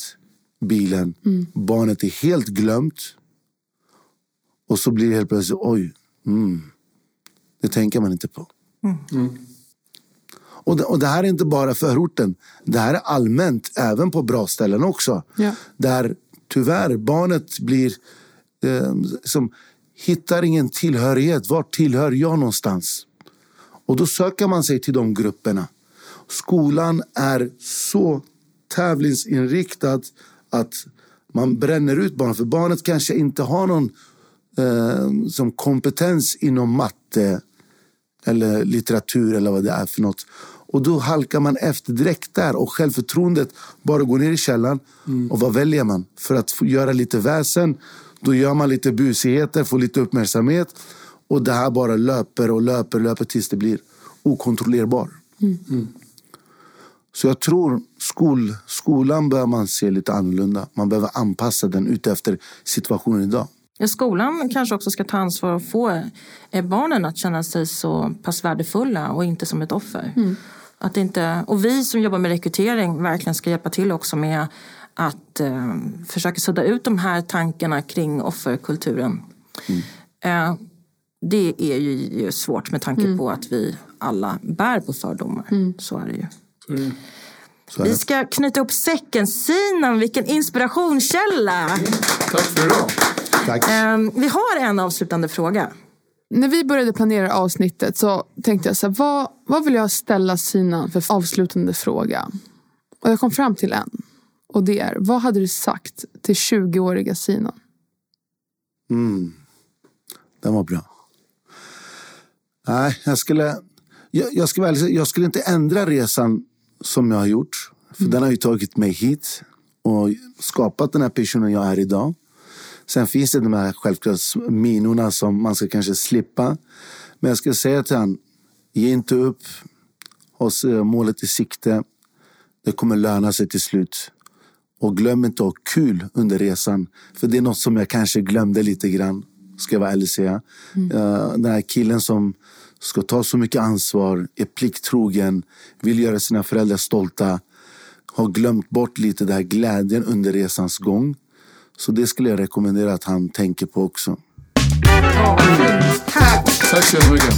bilen. Barnet är helt glömt. Och så blir det helt plötsligt, oj. Mm. Det tänker man inte på. Och det, och det här är inte bara förorten. Det här är allmänt, även på bra ställen också. Ja. Där tyvärr barnet blir eh, som hittar ingen tillhörighet. Var tillhör jag någonstans? Och då söker man sig till de grupperna. Skolan är så tävlingsinriktad att man bränner ut barnet. För barnet kanske inte har någon eh, som kompetens inom matte eller litteratur eller vad det är för något. Och då halkar man efter direkt där och självförtroendet bara går ner i källaren. Och vad väljer man? För att göra lite väsen, då gör man lite busigheter, får lite uppmärksamhet. Och det här bara löper och löper och löper tills det blir okontrollerbar. Så jag tror skol, skolan bör man se lite annorlunda. Man behöver anpassa den utefter situationen idag. Ja, skolan kanske också ska ta ansvar och få eh, barnen att känna sig så pass värdefulla och inte som ett offer. Att inte, och vi som jobbar med rekrytering verkligen ska hjälpa till också med att eh, försöka sudda ut de här tankarna kring offerkulturen. Eh, det är ju, svårt med tanke på att vi alla bär på fördomar. Så är det ju. Så är Vi det. ska knyta ihop säcken. Sinan, vilken inspirationskälla! Tack för idag. Tack. Eh, vi har en avslutande fråga. När vi började planera avsnittet så tänkte jag så här, vad, vad vill jag ställa Sinan för avslutande fråga? Och jag kom fram till en. Och det är, vad hade du sagt till 20-åriga Sinan? Mm. Den var bra. Nej, jag skulle, jag, jag, säga, jag skulle inte ändra resan som jag har gjort. För den har ju tagit mig hit och skapat den här personen jag är idag. Sen finns det de här självklart minorna som man ska kanske slippa. Men jag skulle säga till honom, ge inte upp. Ha målet i sikte. Det kommer löna sig till slut. Och glöm inte att ha kul under resan. För det är något som jag kanske glömde lite grann. Ska jag vara ärlig säga. Eh, Den här killen som ska ta så mycket ansvar, är plikttrogen, vill göra sina föräldrar stolta. Har glömt bort lite den här glädjen under resans gång. Så det skulle jag rekommendera att han tänker på också. Tack! Tack så jättemycket.